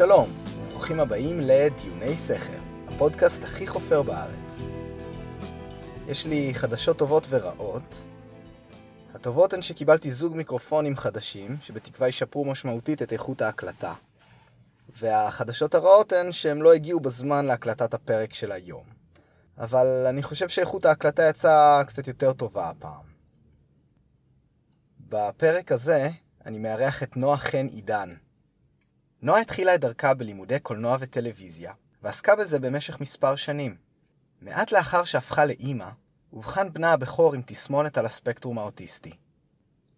שלום, וברוכים הבאים לדיוני שכל, הפודקאסט הכי חופר בארץ. יש לי חדשות טובות ורעות. הטובות הן שקיבלתי זוג מיקרופונים חדשים, שבתקווה ישפרו משמעותית את איכות ההקלטה. והחדשות הרעות הן שהם לא הגיעו בזמן להקלטת הפרק של היום. אבל אני חושב שאיכות ההקלטה יצאה קצת יותר טובה הפעם. בפרק הזה אני מארח את נועה חן עידן. נועה התחילה את דרכה בלימודי קולנוע וטלוויזיה, ועסקה בזה במשך מספר שנים. מעט לאחר שהפכה לאימא, אובחן בנה הבכור עם תסמונת על הספקטרום האוטיסטי.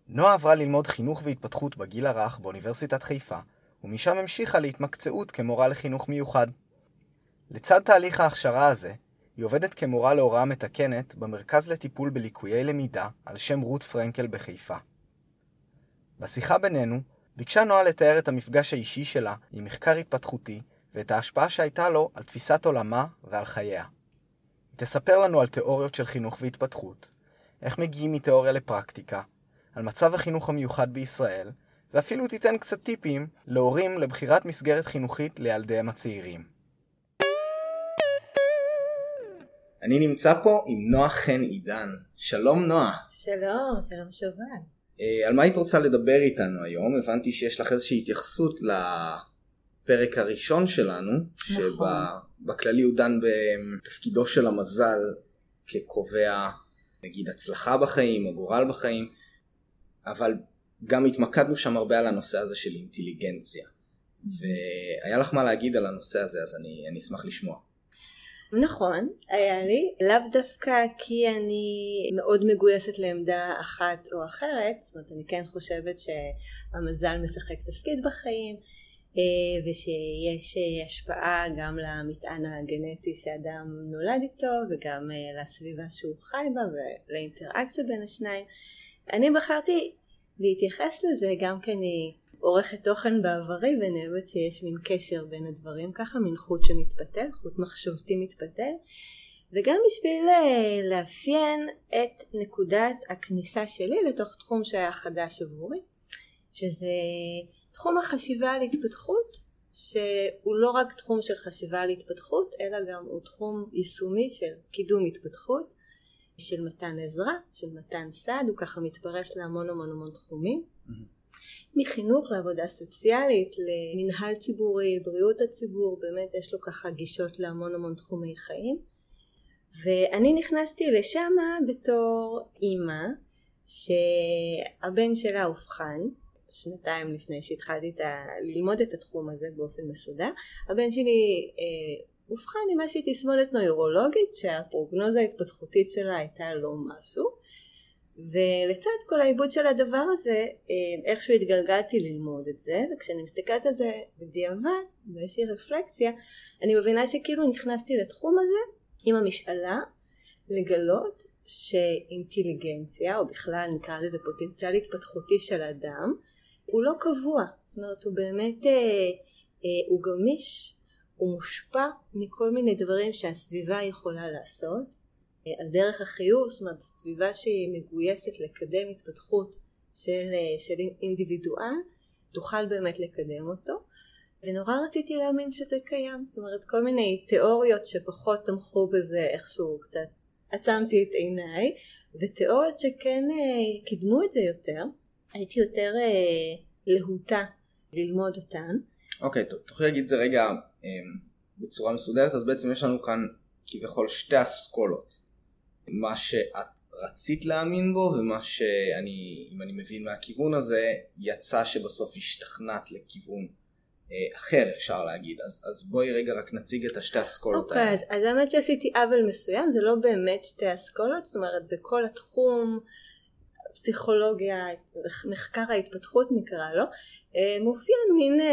נועה עברה ללמוד חינוך והתפתחות בגיל הרך באוניברסיטת חיפה, ומשם המשיכה להתמקצעות כמורה לחינוך מיוחד. לצד תהליך ההכשרה הזה, היא עובדת כמורה להוראה מתקנת במרכז לטיפול בליקויי למידה על שם רות פרנקל בחיפה. בשיחה בינינו, ביקשה נועה לתאר את המפגש האישי שלה עם מחקר התפתחותי ואת ההשפעה שהייתה לו על תפיסת עולמה ועל חייה. היא תספר לנו על תיאוריות של חינוך והתפתחות, איך מגיעים מתיאוריה לפרקטיקה, על מצב החינוך המיוחד בישראל, ואפילו תיתן קצת טיפים להורים לבחירת מסגרת חינוכית לילדיהם הצעירים. אני נמצא פה עם נועה חן עידן. שלום נועה. שלום, שלום שובל. אה, על מה היית רוצה לדבר איתנו היום? הבנתי שיש לך איזושהי התייחסות לפרק הראשון שלנו, נכון. שבכללי הוא דן בתפקידו של המזל כקובע נגיד הצלחה בחיים או גורל בחיים, אבל גם התמקדנו שם הרבה על הנושא הזה של אינטליגנציה. והיה לך מה להגיד על הנושא הזה אז אני, אני אשמח לשמוע. נכון, היה לי, לאו דווקא כי אני מאוד מגויסת לעמדה אחת או אחרת, זאת אומרת אני כן חושבת שהמזל משחק תפקיד בחיים אה, ושיש אה, השפעה גם למטען הגנטי שאדם נולד איתו וגם אה, לסביבה שהוא חי בה ולאינטראקציה בין השניים. אני בחרתי להתייחס לזה גם כי אני עורכת תוכן בעברי אוהבת שיש מין קשר בין הדברים ככה, מין חוט שמתפתל, חוט מחשבתי מתפתל וגם בשביל אה, לאפיין את נקודת הכניסה שלי לתוך תחום שהיה חדש עבורי שזה תחום החשיבה על התפתחות שהוא לא רק תחום של חשיבה על התפתחות אלא גם הוא תחום יישומי של קידום התפתחות של מתן עזרה, של מתן סעד, הוא ככה מתפרס להמון המון המון תחומים mm-hmm. מחינוך לעבודה סוציאלית, למנהל ציבורי, בריאות הציבור, באמת יש לו ככה גישות להמון המון תחומי חיים. ואני נכנסתי לשם בתור אימא שהבן שלה אובחן שנתיים לפני שהתחלתי את ה... ללמוד את התחום הזה באופן מסודר. הבן שלי אה, אובחן עם איזושהי תסמונת נוירולוגית שהפרוגנוזה ההתפתחותית שלה הייתה לא משהו. ולצד כל העיבוד של הדבר הזה אה, איכשהו התגלגלתי ללמוד את זה וכשאני מסתכלת על זה בדיעבד באיזושהי רפלקציה אני מבינה שכאילו נכנסתי לתחום הזה עם המשאלה לגלות שאינטליגנציה או בכלל נקרא לזה פוטנציאל התפתחותי של אדם הוא לא קבוע. זאת אומרת הוא באמת אה, אה, הוא גמיש הוא מושפע מכל מיני דברים שהסביבה יכולה לעשות על דרך החיוב, זאת אומרת סביבה שהיא מגויסת לקדם התפתחות של, אה, של אינדיבידואל, תוכל באמת לקדם אותו. ונורא רציתי להאמין שזה קיים, זאת אומרת כל מיני תיאוריות שפחות תמכו בזה איכשהו קצת עצמתי את עיניי, ותיאוריות שכן אה, קידמו את זה יותר, הייתי יותר אה, להוטה ללמוד אותן. אוקיי, okay, תוכלי להגיד את זה רגע אה, בצורה מסודרת, אז בעצם יש לנו כאן כביכול שתי אסכולות. מה שאת רצית להאמין בו ומה שאני, אם אני מבין מהכיוון הזה, יצא שבסוף השתכנעת לכיוון אה, אחר אפשר להגיד. אז, אז בואי רגע רק נציג את השתי אסכולות okay, האלה. אוקיי, אז, אז האמת שעשיתי עוול מסוים, זה לא באמת שתי אסכולות, זאת אומרת בכל התחום פסיכולוגיה, מחקר ההתפתחות נקרא לו, אה, מופיע מין אה,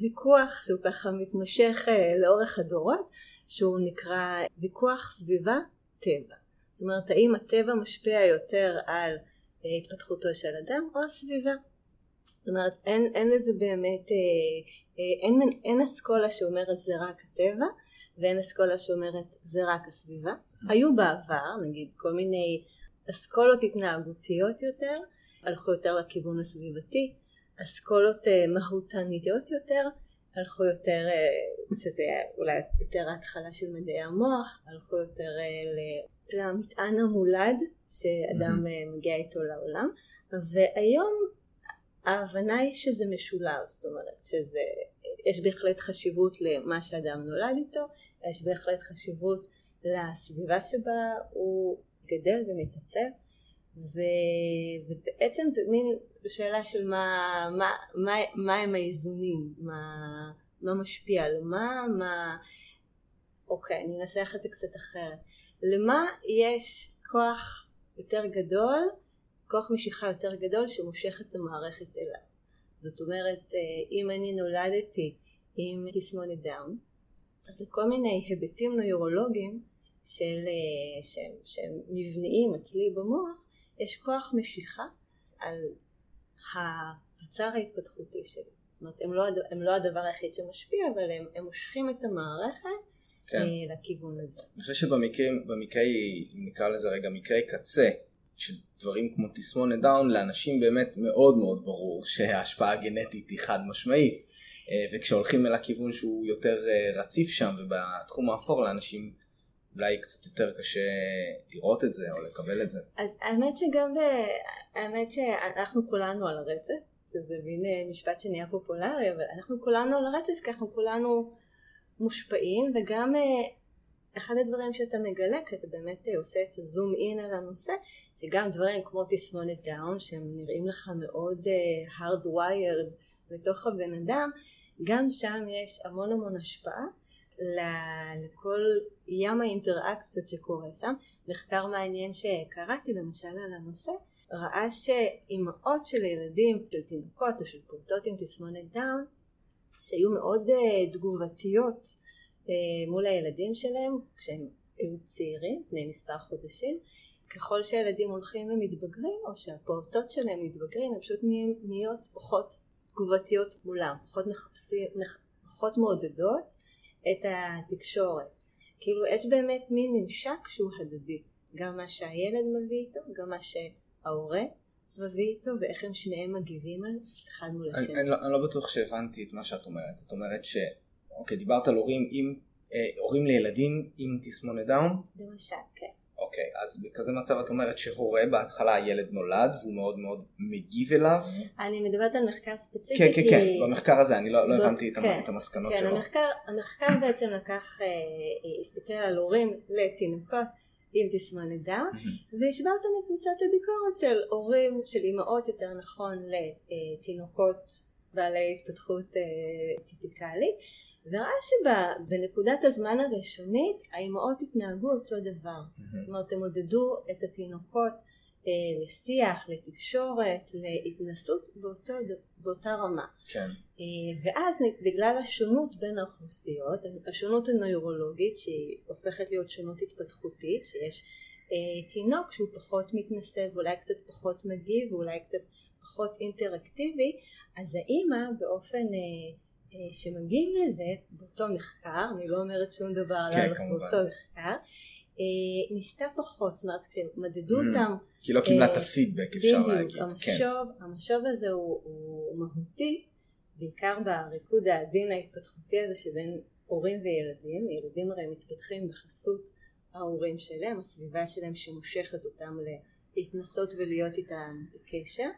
ויכוח שהוא ככה מתמשך לאורך הדורות, שהוא נקרא ויכוח סביבה טבע. זאת אומרת האם הטבע משפיע יותר על אה, התפתחותו של אדם או הסביבה. זאת אומרת אין, אין לזה באמת, אה, אה, אין, אין אסכולה שאומרת זה רק הטבע ואין אסכולה שאומרת זה רק הסביבה. היו בעבר נגיד כל מיני אסכולות התנהגותיות יותר, הלכו יותר לכיוון הסביבתי, אסכולות מהותניות יותר, הלכו יותר, שזה אולי יותר ההתחלה של מדעי המוח, הלכו יותר למטען המולד שאדם mm-hmm. מגיע איתו לעולם, והיום ההבנה היא שזה משולב, זאת אומרת שזה, יש בהחלט חשיבות למה שאדם נולד איתו, יש בהחלט חשיבות לסביבה שבה הוא גדל ומתעצב, ו... ובעצם זה מין שאלה של מה, מה, מה, מה הם האיזונים, מה, מה משפיע על מה, מה... אוקיי, אני אנסח את זה קצת אחרת. למה יש כוח יותר גדול, כוח משיכה יותר גדול שמושך את המערכת אליו. זאת אומרת, אה, אם אני נולדתי עם תסמונת דאון, אז לכל מיני היבטים נוירולוגיים של, אה, שהם, שהם מבניים אצלי במוח, יש כוח משיכה על התוצר ההתפתחותי שלי. זאת אומרת, הם לא, הם לא הדבר היחיד שמשפיע, אבל הם, הם מושכים את המערכת כן. לכיוון הזה. אני חושב שבמקרי, נקרא לזה רגע מקרי קצה, של דברים כמו תסמונת דאון, לאנשים באמת מאוד מאוד ברור שההשפעה הגנטית היא חד משמעית. אה, וכשהולכים אל הכיוון שהוא יותר אה, רציף שם ובתחום האפור לאנשים אולי קצת יותר קשה לראות את זה או לקבל את זה. אז האמת שגם, ב... האמת שאנחנו כולנו על הרצף, שזה מין אה, משפט שנהיה פופולרי, אבל אנחנו כולנו על הרצף כי אנחנו כולנו מושפעים וגם אחד הדברים שאתה מגלה כשאתה באמת עושה את הזום אין על הנושא שגם דברים כמו תסמונת דאון שהם נראים לך מאוד hardwired לתוך הבן אדם גם שם יש המון המון השפעה לכל ים האינטראקציות שקורה שם. מחקר מעניין שקראתי למשל על הנושא ראה שאימהות של ילדים, של תינוקות או של פעוטות עם תסמונת דאון שהיו מאוד uh, תגובתיות uh, מול הילדים שלהם כשהם היו צעירים, בני מספר חודשים ככל שהילדים הולכים ומתבגרים או שהפעוטות שלהם מתבגרים הם פשוט נהיות פחות תגובתיות מולם, פחות, מחפשים, פחות מעודדות את התקשורת. כאילו יש באמת מין ממשק שהוא הדדי, גם מה שהילד מביא איתו, גם מה שההורה מביא איתו, ואיך הם שניהם מגיבים על אחד מול השני. אני, אני, לא, אני לא בטוח שהבנתי את מה שאת אומרת. את אומרת ש... אוקיי, דיברת על הורים עם... אה, הורים לילדים עם תסמונת דאון? למשל, כן. אוקיי, אז בכזה מצב את אומרת שהורה בהתחלה הילד נולד והוא מאוד מאוד מגיב אליו? אני מדברת על מחקר ספציפי. כן, כן, כן, במחקר הזה אני לא, לא הבנתי כן, את המסקנות כן, שלו. כן, המחקר, המחקר בעצם לקח, אה, אה, הסתכל על הורים לתינוקות עם תסמונת דאון והשווה אותם לקבוצת הביקורת של הורים, של אימהות יותר נכון לתינוקות בעלי התפתחות אה, טיפיקלית. וראה שבנקודת הזמן הראשונית האימהות התנהגו אותו דבר. זאת אומרת, הם עודדו את התינוקות לשיח, לתקשורת, להתנסות באותו, באותה רמה. כן. אה, ואז בגלל השונות בין האוכלוסיות, השונות הנוירולוגית שהיא הופכת להיות שונות התפתחותית, שיש אה, תינוק שהוא פחות מתנסה ואולי קצת פחות מגיב ואולי קצת פחות אינטראקטיבי, אז האימא באופן אה, אה, שמגיעים לזה באותו מחקר, אני לא אומרת שום דבר כן, על באותו מחקר, אה, ניסתה פחות, זאת אומרת כשמדדו mm, אותם, כי לא קיבלה את הפידבק אפשר בדיוק, להגיד, המשוב, כן. המשוב הזה הוא, הוא מהותי, בעיקר בריקוד העדין ההתפתחותי הזה שבין הורים וילדים, ילדים הרי מתפתחים בחסות ההורים שלהם, הסביבה שלהם שמושכת אותם להתנסות ולהיות איתם בקשר,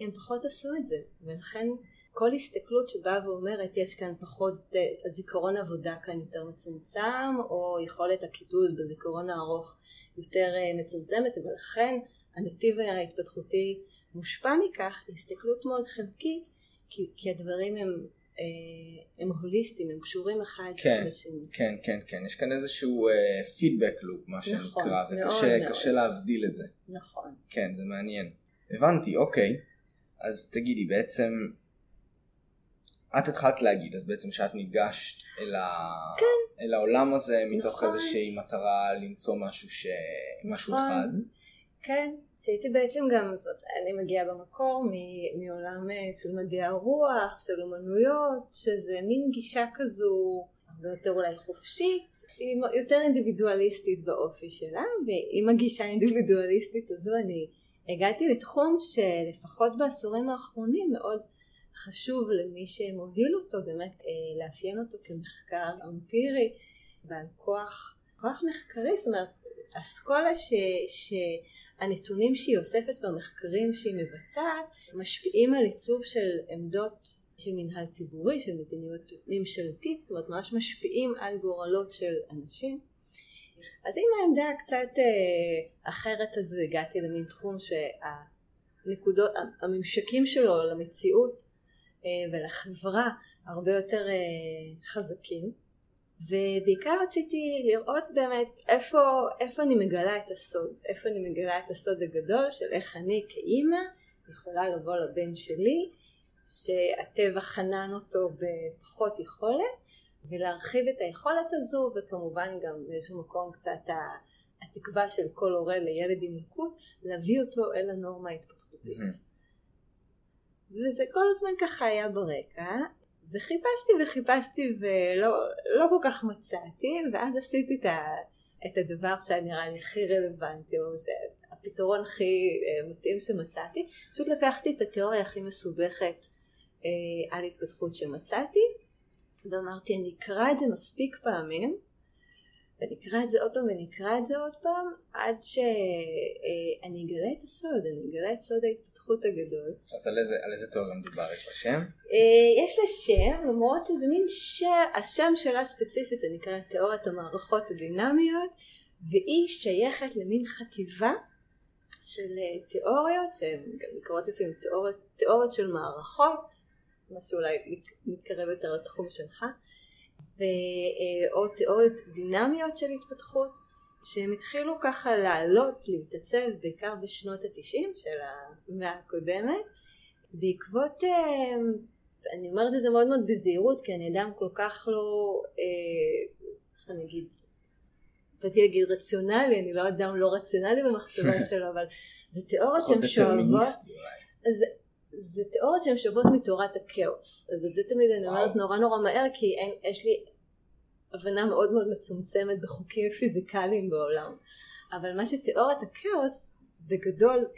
הם פחות עשו את זה, ולכן כל הסתכלות שבאה ואומרת יש כאן פחות, הזיכרון עבודה כאן יותר מצומצם או יכולת הקידוד בזיכרון הארוך יותר אה, מצומצמת ולכן הנתיב ההתפתחותי מושפע מכך, הסתכלות מאוד חלקית כי, כי הדברים הם, אה, הם הוליסטיים, הם קשורים אחד כן, לשני. כן, כן, כן, יש כאן איזשהו פידבק uh, לופ מה נכון, שנקרא וקשה להבדיל את זה. נכון. כן, זה מעניין. הבנתי, אוקיי. אז תגידי, בעצם את התחלת להגיד אז בעצם שאת ניגשת אל, ה... כן. אל העולם הזה מתוך נכון. איזושהי מטרה למצוא משהו, ש... נכון. משהו אחד. כן, שהייתי בעצם גם, זאת, אני מגיעה במקור מ... מעולם אה, של מדעי הרוח, של אומנויות, שזה מין גישה כזו הרבה יותר אולי חופשית, היא יותר אינדיבידואליסטית באופי שלה, ועם הגישה האינדיבידואליסטית הזו אני הגעתי לתחום שלפחות בעשורים האחרונים מאוד חשוב למי שמוביל אותו באמת אה, לאפיין אותו כמחקר אמפירי בעל כוח, כוח מחקרי, זאת אומרת אסכולה ש, שהנתונים שהיא אוספת במחקרים שהיא מבצעת משפיעים על עיצוב של עמדות של מנהל ציבורי, של מדיניות ממשלתית, זאת אומרת ממש משפיעים על גורלות של אנשים. אז עם העמדה הקצת אה, אחרת הזו הגעתי למין תחום שהנקודות, הממשקים שלו למציאות ולחברה הרבה יותר אה, חזקים ובעיקר רציתי לראות באמת איפה, איפה אני מגלה את הסוד, איפה אני מגלה את הסוד הגדול של איך אני כאימא יכולה לבוא לבן שלי שהטבע חנן אותו בפחות יכולת ולהרחיב את היכולת הזו וכמובן גם באיזשהו מקום קצת התקווה של כל הורה לילד עם לקות להביא אותו אל הנורמה ההתפתחותית. וזה כל הזמן ככה היה ברקע וחיפשתי וחיפשתי ולא לא כל כך מצאתי ואז עשיתי את, ה, את הדבר שנראה לי הכי רלוונטי או שהפתרון הכי אה, מתאים שמצאתי. פשוט לקחתי את התיאוריה הכי מסובכת אה, על התפתחות שמצאתי ואמרתי אני אקרא את זה מספיק פעמים ונקרא את זה עוד פעם ונקרא את זה עוד פעם עד שאני אה, אגלה את הסוד, אני אגלה את סוד ההתפתחות הגדול. אז על איזה, על איזה תיאוריה מדובר? יש לה שם? אה, יש לה שם, למרות שזה מין שם, השם שלה ספציפית זה נקרא תיאוריית המערכות הדינמיות והיא שייכת למין חטיבה של אה, תיאוריות שהן גם נקראות לפעמים תיאוריות, תיאוריות של מערכות, מה שאולי מתקרב יותר לתחום שלך. או תיאוריות דינמיות של התפתחות שהם התחילו ככה לעלות, להתעצב בעיקר בשנות התשעים של המאה הקודמת בעקבות, אה, אני אומרת את זה מאוד מאוד בזהירות כי אני אדם כל כך לא, אה, איך אני אגיד, באתי להגיד רציונלי, אני לא אדם לא רציונלי במחשבה שלו, אבל זה תיאוריות שהן שואבות, זה תיאוריות שהן שואבות מתורת הכאוס. אז את זה תמיד אני אומרת נורא נורא מהר, כי אין, יש לי הבנה מאוד מאוד מצומצמת בחוקים פיזיקליים בעולם. אבל מה שתיאוריית הכאוס, בגדול,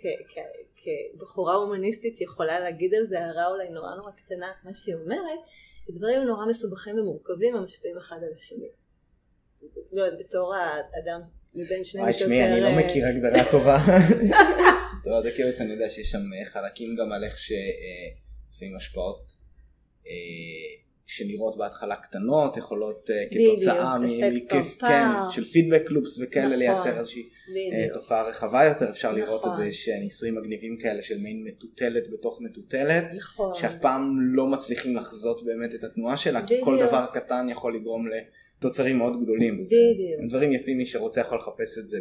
כבחורה הומניסטית שיכולה להגיד על זה הערה אולי נורא נורא קטנה, מה שהיא אומרת, דברים נורא מסובכים ומורכבים המשפיעים אחד על השני. לא יודעת, בתור האדם מבין שני... שמי, אני לא אה, מכיר הגדרה טובה. תורת הכאוס אני יודע שיש שם אה, חלקים גם על איך שלפעמים השפעות אה, שנראות בהתחלה קטנות יכולות כתוצאה מכיף, כן, של פידבק לופס וכאלה נכון, לייצר איזושהי תופעה רחבה יותר אפשר נכון. לראות את זה שניסויים מגניבים כאלה של מעין מטוטלת בתוך מטוטלת נכון. שאף פעם לא מצליחים לחזות באמת את התנועה שלה כי כל דבר קטן יכול לגרום לתוצרים מאוד גדולים. בדיוק. דברים יפים מי שרוצה יכול לחפש את זה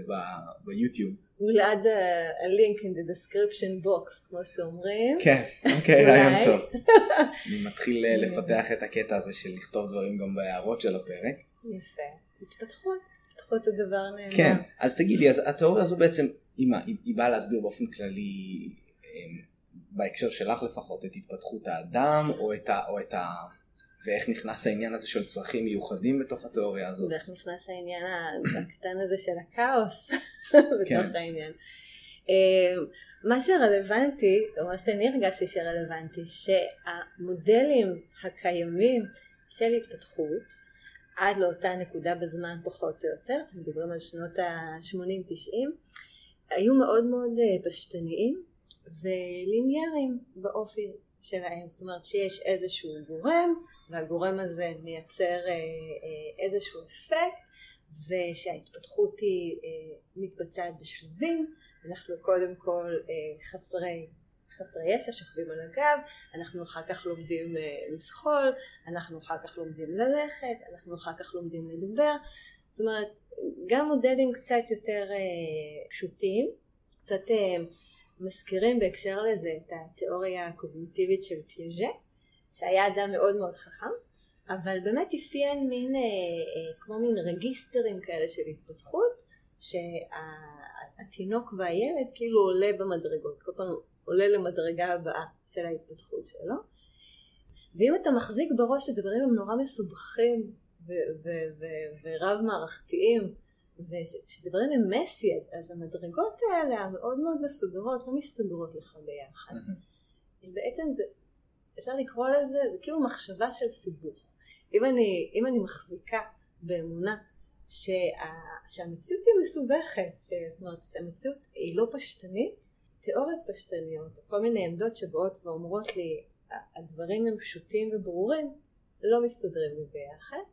ביוטיוב. we'll add a, a link in the description box כמו שאומרים. כן, אוקיי, רעיון טוב. אני מתחיל אה, לפתח את הקטע הזה של לכתוב דברים גם בהערות של הפרק. יפה. התפתחות, התפתחות זה דבר נאמר. כן, אז תגידי, אז התיאוריה הזו בעצם, היא, היא, היא באה להסביר באופן כללי, אמ, בהקשר שלך לפחות, את התפתחות האדם, או את ה... או את ה ואיך נכנס העניין הזה של צרכים מיוחדים בתוך התיאוריה הזאת. ואיך נכנס העניין הקטן הזה של הכאוס בתוך כן. העניין. אה, מה שרלוונטי, או מה שאני הרגשתי שרלוונטי, שהמודלים הקיימים של התפתחות עד לאותה נקודה בזמן פחות או יותר, שמדברים על שנות ה-80-90, היו מאוד מאוד אה, פשטניים וליניאריים באופי שלהם, זאת אומרת שיש איזשהו גורם והגורם הזה מייצר אה, אה, איזשהו אפקט ושההתפתחות היא אה, מתבצעת בשלבים. אנחנו קודם כל חסרי חסרי ישע שוכבים על הגב, אנחנו אחר כך לומדים לזחול, אנחנו אחר כך לומדים ללכת, אנחנו אחר כך לומדים לדבר, זאת אומרת גם מודלים קצת יותר פשוטים, קצת מזכירים בהקשר לזה את התיאוריה הקוגניטיבית של פיאז'ה שהיה אדם מאוד מאוד חכם, אבל באמת אפיין מין, אה, אה, כמו מין רגיסטרים כאלה של התפתחות, שהתינוק והילד כאילו עולה במדרגות, כל פעם עולה למדרגה הבאה של ההתפתחות שלו. ואם אתה מחזיק בראש שדברים הם נורא מסובכים ורב מערכתיים, ושדברים הם מסי, אז, אז המדרגות האלה המאוד מאוד מסודרות לא מסתדרות לך ביחד. בעצם זה, אפשר לקרוא לזה, זה כאילו מחשבה של סיבוך. אם אני, אם אני מחזיקה באמונה שה, שהמציאות היא מסובכת, זאת אומרת שהמציאות היא לא פשטנית, תיאוריות פשטניות, כל מיני עמדות שבאות ואומרות לי הדברים הם פשוטים וברורים, לא מסתדרים לי ביחד.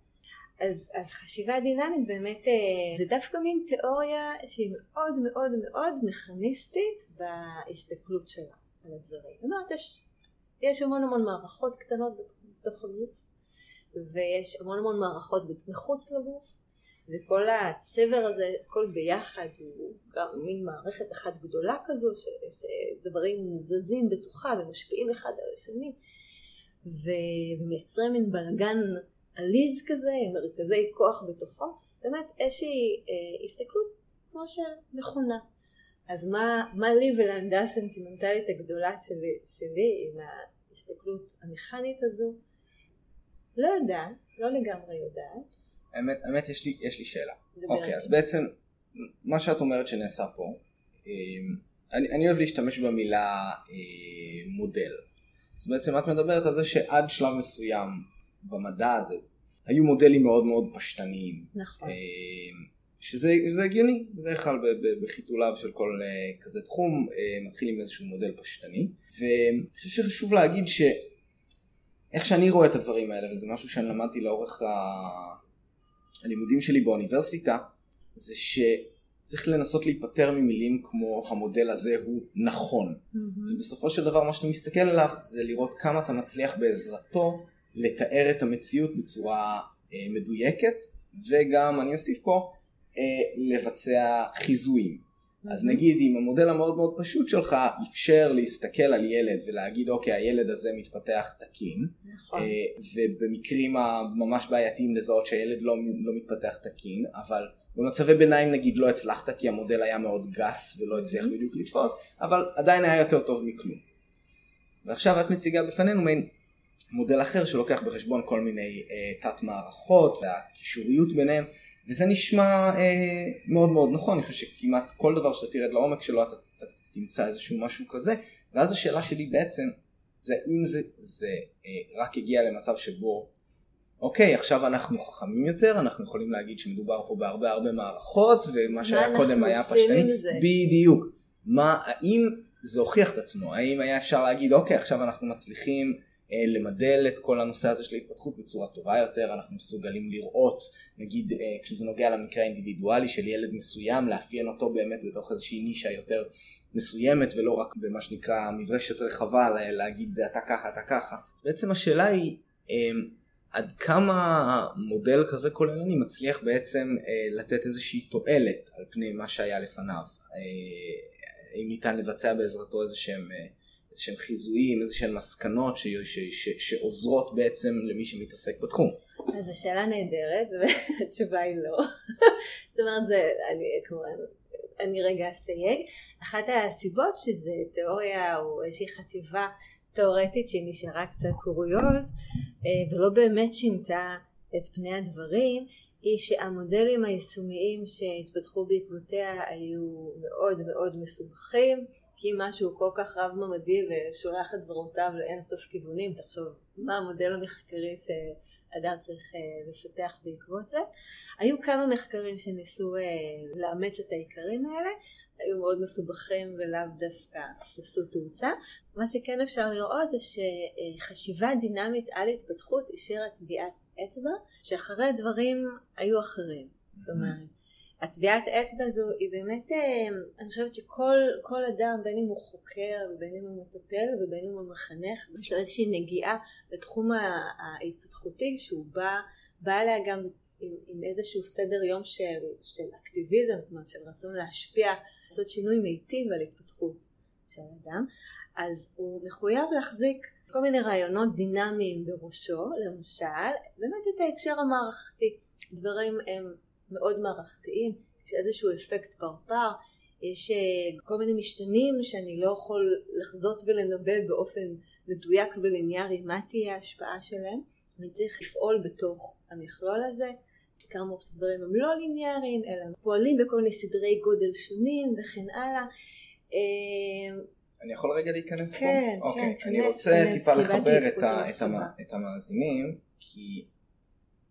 אז, אז חשיבה דינמית באמת אה, זה דווקא מין תיאוריה שהיא מאוד מאוד מאוד מכניסטית בהסתכלות שלה על הדברים. זאת אומרת, יש, יש המון המון מערכות קטנות בתוך הגוף, ויש המון המון מערכות מחוץ לגוף, וכל הצבר הזה, הכל ביחד, הוא גם מין מערכת אחת גדולה כזו, ש, שדברים זזים בתוכה ומשפיעים אחד על השני, ומייצרים מין בלאגן עליז כזה, מרכזי כוח בתוכו, באמת איזושהי אה, הסתכלות כמו של מכונה. אז מה, מה לי ולעמדה הסנטימנטלית הגדולה שלי, שלי עם ההסתכלות המכנית הזו? לא יודעת, לא לגמרי יודעת. האמת, האמת יש, לי, יש לי שאלה. אוקיי, אז בעצם מה שאת אומרת שנעשה פה, אה, אני, אני אוהב להשתמש במילה אה, מודל. אז בעצם את מדברת על זה שעד שלב מסוים במדע הזה היו מודלים מאוד מאוד פשטניים. נכון. אה, שזה הגיוני, בדרך כלל בחיתוליו של כל אה, כזה תחום אה, מתחיל עם איזשהו מודל פשטני. ואני חושב שחשוב להגיד שאיך שאני רואה את הדברים האלה, וזה משהו שאני למדתי לאורך ה... הלימודים שלי באוניברסיטה, זה שצריך לנסות להיפטר ממילים כמו המודל הזה הוא נכון. Mm-hmm. ובסופו של דבר מה שאתה מסתכל עליו זה לראות כמה אתה מצליח בעזרתו לתאר את המציאות בצורה אה, מדויקת וגם אני אוסיף פה לבצע חיזויים. אז נגיד אם המודל המאוד מאוד פשוט שלך אפשר להסתכל על ילד ולהגיד אוקיי הילד הזה מתפתח תקין נכון. אה, ובמקרים הממש בעייתיים לזהות שהילד לא, לא מתפתח תקין אבל במצבי ביניים נגיד לא הצלחת כי המודל היה מאוד גס ולא הצליח mm-hmm. בדיוק לתפוס אבל עדיין היה יותר טוב מכלום. ועכשיו את מציגה בפנינו מעין מודל אחר שלוקח בחשבון כל מיני אה, תת מערכות והקישוריות ביניהם וזה נשמע אה, מאוד מאוד נכון, אני חושב שכמעט כל דבר שאתה תרד לעומק שלו אתה, אתה תמצא איזשהו משהו כזה. ואז השאלה שלי בעצם זה אם זה, זה אה, רק הגיע למצב שבו אוקיי עכשיו אנחנו חכמים יותר אנחנו יכולים להגיד שמדובר פה בהרבה הרבה מערכות ומה שהיה קודם היה פשטני? בדיוק. מה האם זה הוכיח את עצמו? האם היה אפשר להגיד אוקיי עכשיו אנחנו מצליחים למדל את כל הנושא הזה של ההתפתחות בצורה טובה יותר, אנחנו מסוגלים לראות, נגיד אה, כשזה נוגע למקרה האינדיבידואלי של ילד מסוים, לאפיין אותו באמת בתוך איזושהי נישה יותר מסוימת ולא רק במה שנקרא מברשת רחבה, להגיד אתה ככה, אתה ככה. אז בעצם השאלה היא אה, עד כמה מודל כזה כוללני מצליח בעצם לתת איזושהי תועלת על פני מה שהיה לפניו. האם ניתן לבצע בעזרתו איזה שהם איזה שהם חיזויים, איזה שהם מסקנות ש, ש, ש, שעוזרות בעצם למי שמתעסק בתחום. אז השאלה נהדרת, והתשובה היא לא. זאת אומרת, זה, אני כמובן, אני רגע אסייג. אחת הסיבות שזה תיאוריה או איזושהי חטיבה תיאורטית שהיא נשארה קצת קוריוז, אה, ולא באמת שינתה את פני הדברים, היא שהמודלים היישומיים שהתפתחו בעקבותיה היו מאוד מאוד מסובכים. כי משהו כל כך רב ממדי ושולח את זרועותיו לאין סוף כיוונים, תחשוב מה המודל המחקרי שאדם צריך אה, לפתח בעקבות זה. היו כמה מחקרים שניסו אה, לאמץ את העיקרים האלה, היו מאוד מסובכים ולאו דווקא תפסו תאוצה. מה שכן אפשר לראות זה שחשיבה דינמית על התפתחות השאירה טביעת אצבע, שאחרי דברים היו אחרים. זאת אומרת, הטביעת אצבע הזו היא באמת, אה, אני חושבת שכל אדם, בין אם הוא חוקר ובין אם הוא מטפל ובין אם הוא מחנך, יש לו איזושהי נגיעה לתחום ההתפתחותי שהוא בא, בא אליה גם עם, עם איזשהו סדר יום של, של אקטיביזם, זאת אומרת של רצון להשפיע, לעשות שינוי מיטיב על התפתחות של אדם, אז הוא מחויב להחזיק כל מיני רעיונות דינמיים בראשו, למשל, באמת את ההקשר המערכתי. דברים הם מאוד מערכתיים, יש איזשהו אפקט פרפר, יש אה, כל מיני משתנים שאני לא יכול לחזות ולנבא באופן מדויק וליניארי מה תהיה ההשפעה שלהם, אני צריך לפעול בתוך המכלול הזה. כאמור שדברים הם לא ליניאריים אלא פועלים בכל מיני סדרי גודל שונים וכן הלאה. אה, אני יכול רגע להיכנס כן, פה? כן, אוקיי, כנס, אני רוצה כנס, טיפה לחבר את את, זכות ה, את, המחשבה. המ, את המאזינים, כי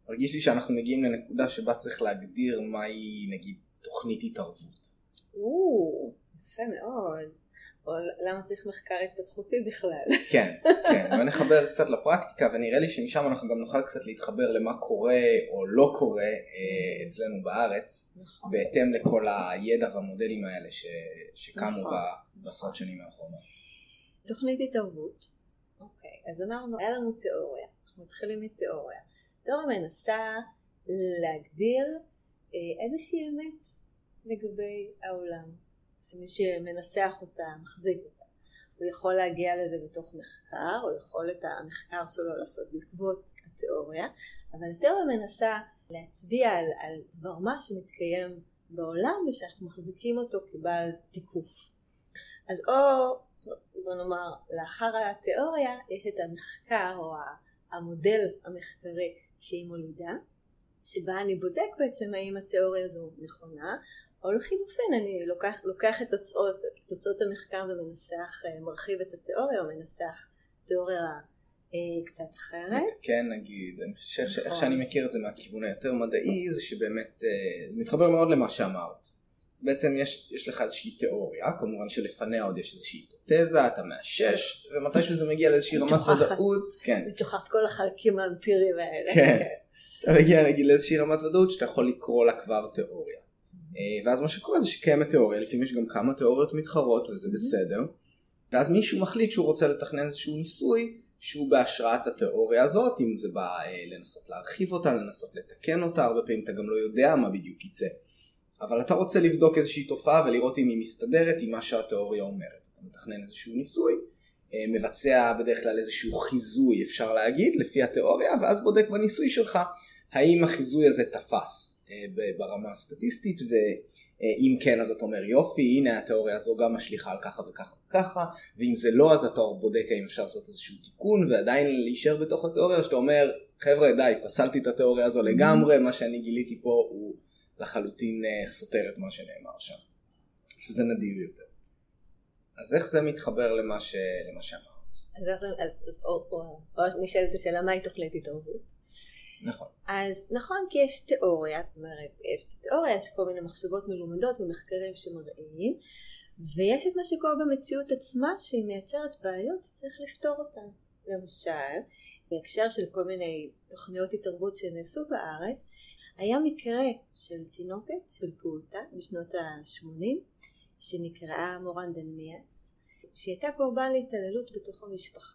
מרגיש לי שאנחנו מגיעים לנקודה שבה צריך להגדיר מהי נגיד תוכנית התערבות. או, יפה מאוד. או למה צריך מחקר התפתחותי בכלל? כן, כן, ונחבר קצת לפרקטיקה ונראה לי שמשם אנחנו גם נוכל קצת להתחבר למה קורה או לא קורה אה, אצלנו בארץ, נכון. בהתאם לכל הידע והמודלים האלה ש, שקמו נכון. בעשרות שנים האחרונות. תוכנית התערבות. אוקיי, אז אמרנו, היה לנו תיאוריה. אנחנו מתחילים מתיאוריה. תיאוריה מנסה להגדיר אה, איזושהי אמת לגבי העולם. שמי שמנסח אותה, מחזיק אותה. הוא יכול להגיע לזה בתוך מחקר, הוא יכול את המחקר שלו לעשות בעקבות התיאוריה, אבל התיאוריה מנסה להצביע על, על דבר מה שמתקיים בעולם ושאנחנו מחזיקים אותו כבעל תיקוף. אז או, בוא נאמר, לאחר התיאוריה יש את המחקר או ה- המודל המחקרי שהיא מולידה, שבה אני בודק בעצם האם התיאוריה הזו נכונה, או לחילופין אני לוקח, לוקח את תוצאות, תוצאות המחקר ומנסח, אה, מרחיב את התיאוריה או מנסח תיאוריה אה, קצת אחרת. כן נגיד, אני חושב שאיך נכון. שאני מכיר את זה מהכיוון היותר מדעי זה שבאמת אה, מתחבר מאוד למה שאמרת. אז בעצם יש, יש לך איזושהי תיאוריה, כמובן שלפניה עוד יש איזושהי היפותזה, אתה מאשש, ומתי שזה מגיע לאיזושהי רמת. ודאות, כן, אני שוכחת כל החלקים האמפיריים האלה. כן. אתה מגיע נגיד לאיזושהי רמת ודאות שאתה יכול לקרוא לה כבר תיאוריה. אה, ואז מה שקורה זה שקיימת תיאוריה, לפעמים יש גם כמה תיאוריות מתחרות וזה בסדר, ואז מישהו מחליט שהוא רוצה לתכנן איזשהו ניסוי שהוא בהשראת התיאוריה הזאת, אם זה בא אה, לנסות להרחיב אותה, לנסות לתקן אותה, הרבה פעמים אתה גם לא יודע מה בדיוק יצא. אבל אתה רוצה לבדוק איזושהי תופעה ולראות אם היא מסתדרת עם מה שהתיאוריה אומרת. אתה מתכנן איזשהו ניסוי, אה, מבצע בדרך כלל איזשהו חיזוי אפשר להגיד לפי התיאוריה ואז בודק בניסוי שלך האם החיזוי הזה תפס אה, ברמה הסטטיסטית ואם כן אז אתה אומר יופי הנה התיאוריה הזו גם משליכה על ככה וככה וככה ואם זה לא אז אתה בודק האם אפשר לעשות איזשהו תיקון ועדיין להישאר בתוך התיאוריה שאתה אומר חבר'ה די פסלתי את התיאוריה הזו לגמרי מה שאני גיליתי פה הוא לחלוטין אה, סותר את מה שנאמר שם שזה נדיר יותר. אז איך זה מתחבר למה, ש... למה שאמרת? אז, זה- אז, אז או, או, או נשאלת השאלה מהי תוכנית התערבות. נכון. אז נכון כי יש תיאוריה, זאת אומרת יש את התיאוריה, יש כל מיני מחשבות מלומדות ומחקרים שמראים ויש את מה שקורה במציאות עצמה שהיא מייצרת בעיות שצריך לפתור אותן. למשל, בהקשר של כל מיני תוכניות התערבות שנעשו בארץ, היה מקרה של תינוקת, של פעוטה, בשנות ה-80, שנקראה מורן דנמיאס, הייתה קורבן להתעללות בתוך המשפחה.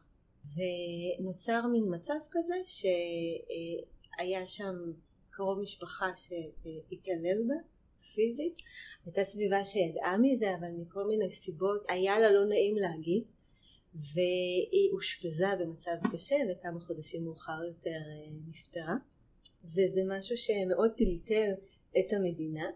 ונוצר מין מצב כזה שהיה שם קרוב משפחה שהתעלל בה פיזית, הייתה סביבה שידעה מזה אבל מכל מיני סיבות היה לה לא נעים להגיד. והיא אושפזה במצב קשה וכמה חודשים מאוחר יותר אה, נפטרה וזה משהו שמאוד טלטל את המדינה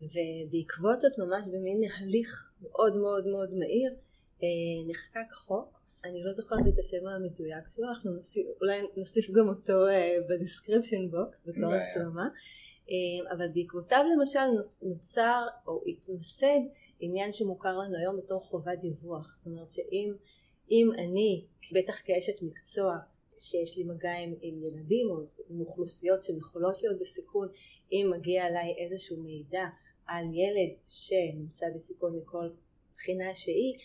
ובעקבות זאת ממש במין הליך מאוד מאוד מאוד מהיר אה, נחקק חוק. אני לא זוכרת את השם המדויק שלו, אנחנו נוסיף, אולי נוסיף גם אותו אה, ב-description box בתור. השלמה, אה, אבל בעקבותיו למשל נוצ- נוצר או התמסד עניין שמוכר לנו היום בתור חובת דיווח, זאת אומרת שאם אם אני, בטח כאשת מקצוע שיש לי מגע עם, עם ילדים או עם אוכלוסיות שהן יכולות להיות בסיכון, אם מגיע אליי איזשהו מידע על ילד שנמצא בסיכון מכל בחינה שהיא,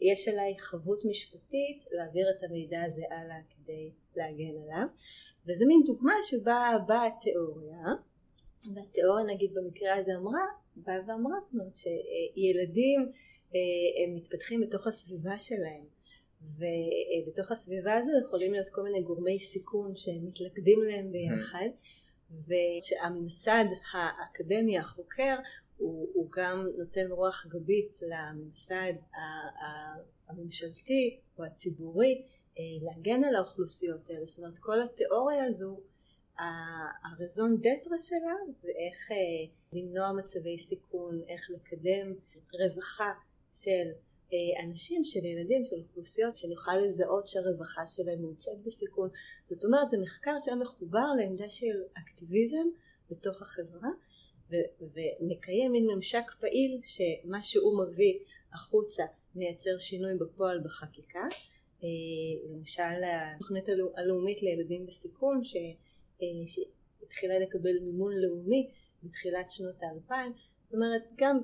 יש עליי חבות משפטית להעביר את המידע הזה הלאה כדי להגן עליו. וזה מין דוגמה שבה באה התיאוריה והתיאוריה נגיד במקרה הזה אמרה באה ואמרה זאת אומרת שילדים אה, הם מתפתחים בתוך הסביבה שלהם ובתוך הסביבה הזו יכולים להיות כל מיני גורמי סיכון שמתלכדים להם ביחד ושהממסד האקדמי החוקר הוא, הוא גם נותן רוח גבית לממסד הממשלתי או הציבורי אה, להגן על האוכלוסיות האלה. זאת אומרת כל התיאוריה הזו הרזון דטרה שלה זה איך אה, למנוע מצבי סיכון, איך לקדם רווחה של אנשים, של ילדים, של אוכלוסיות שנוכל לזהות שהרווחה שלהם נמצאת בסיכון. זאת אומרת זה מחקר שהיה מחובר לעמדה של אקטיביזם בתוך החברה ו- ומקיים מין ממשק פעיל שמה שהוא מביא החוצה מייצר שינוי בפועל בחקיקה. למשל התוכנית הלאומית לילדים בסיכון שהתחילה לקבל מימון לאומי בתחילת שנות האלפיים זאת אומרת גם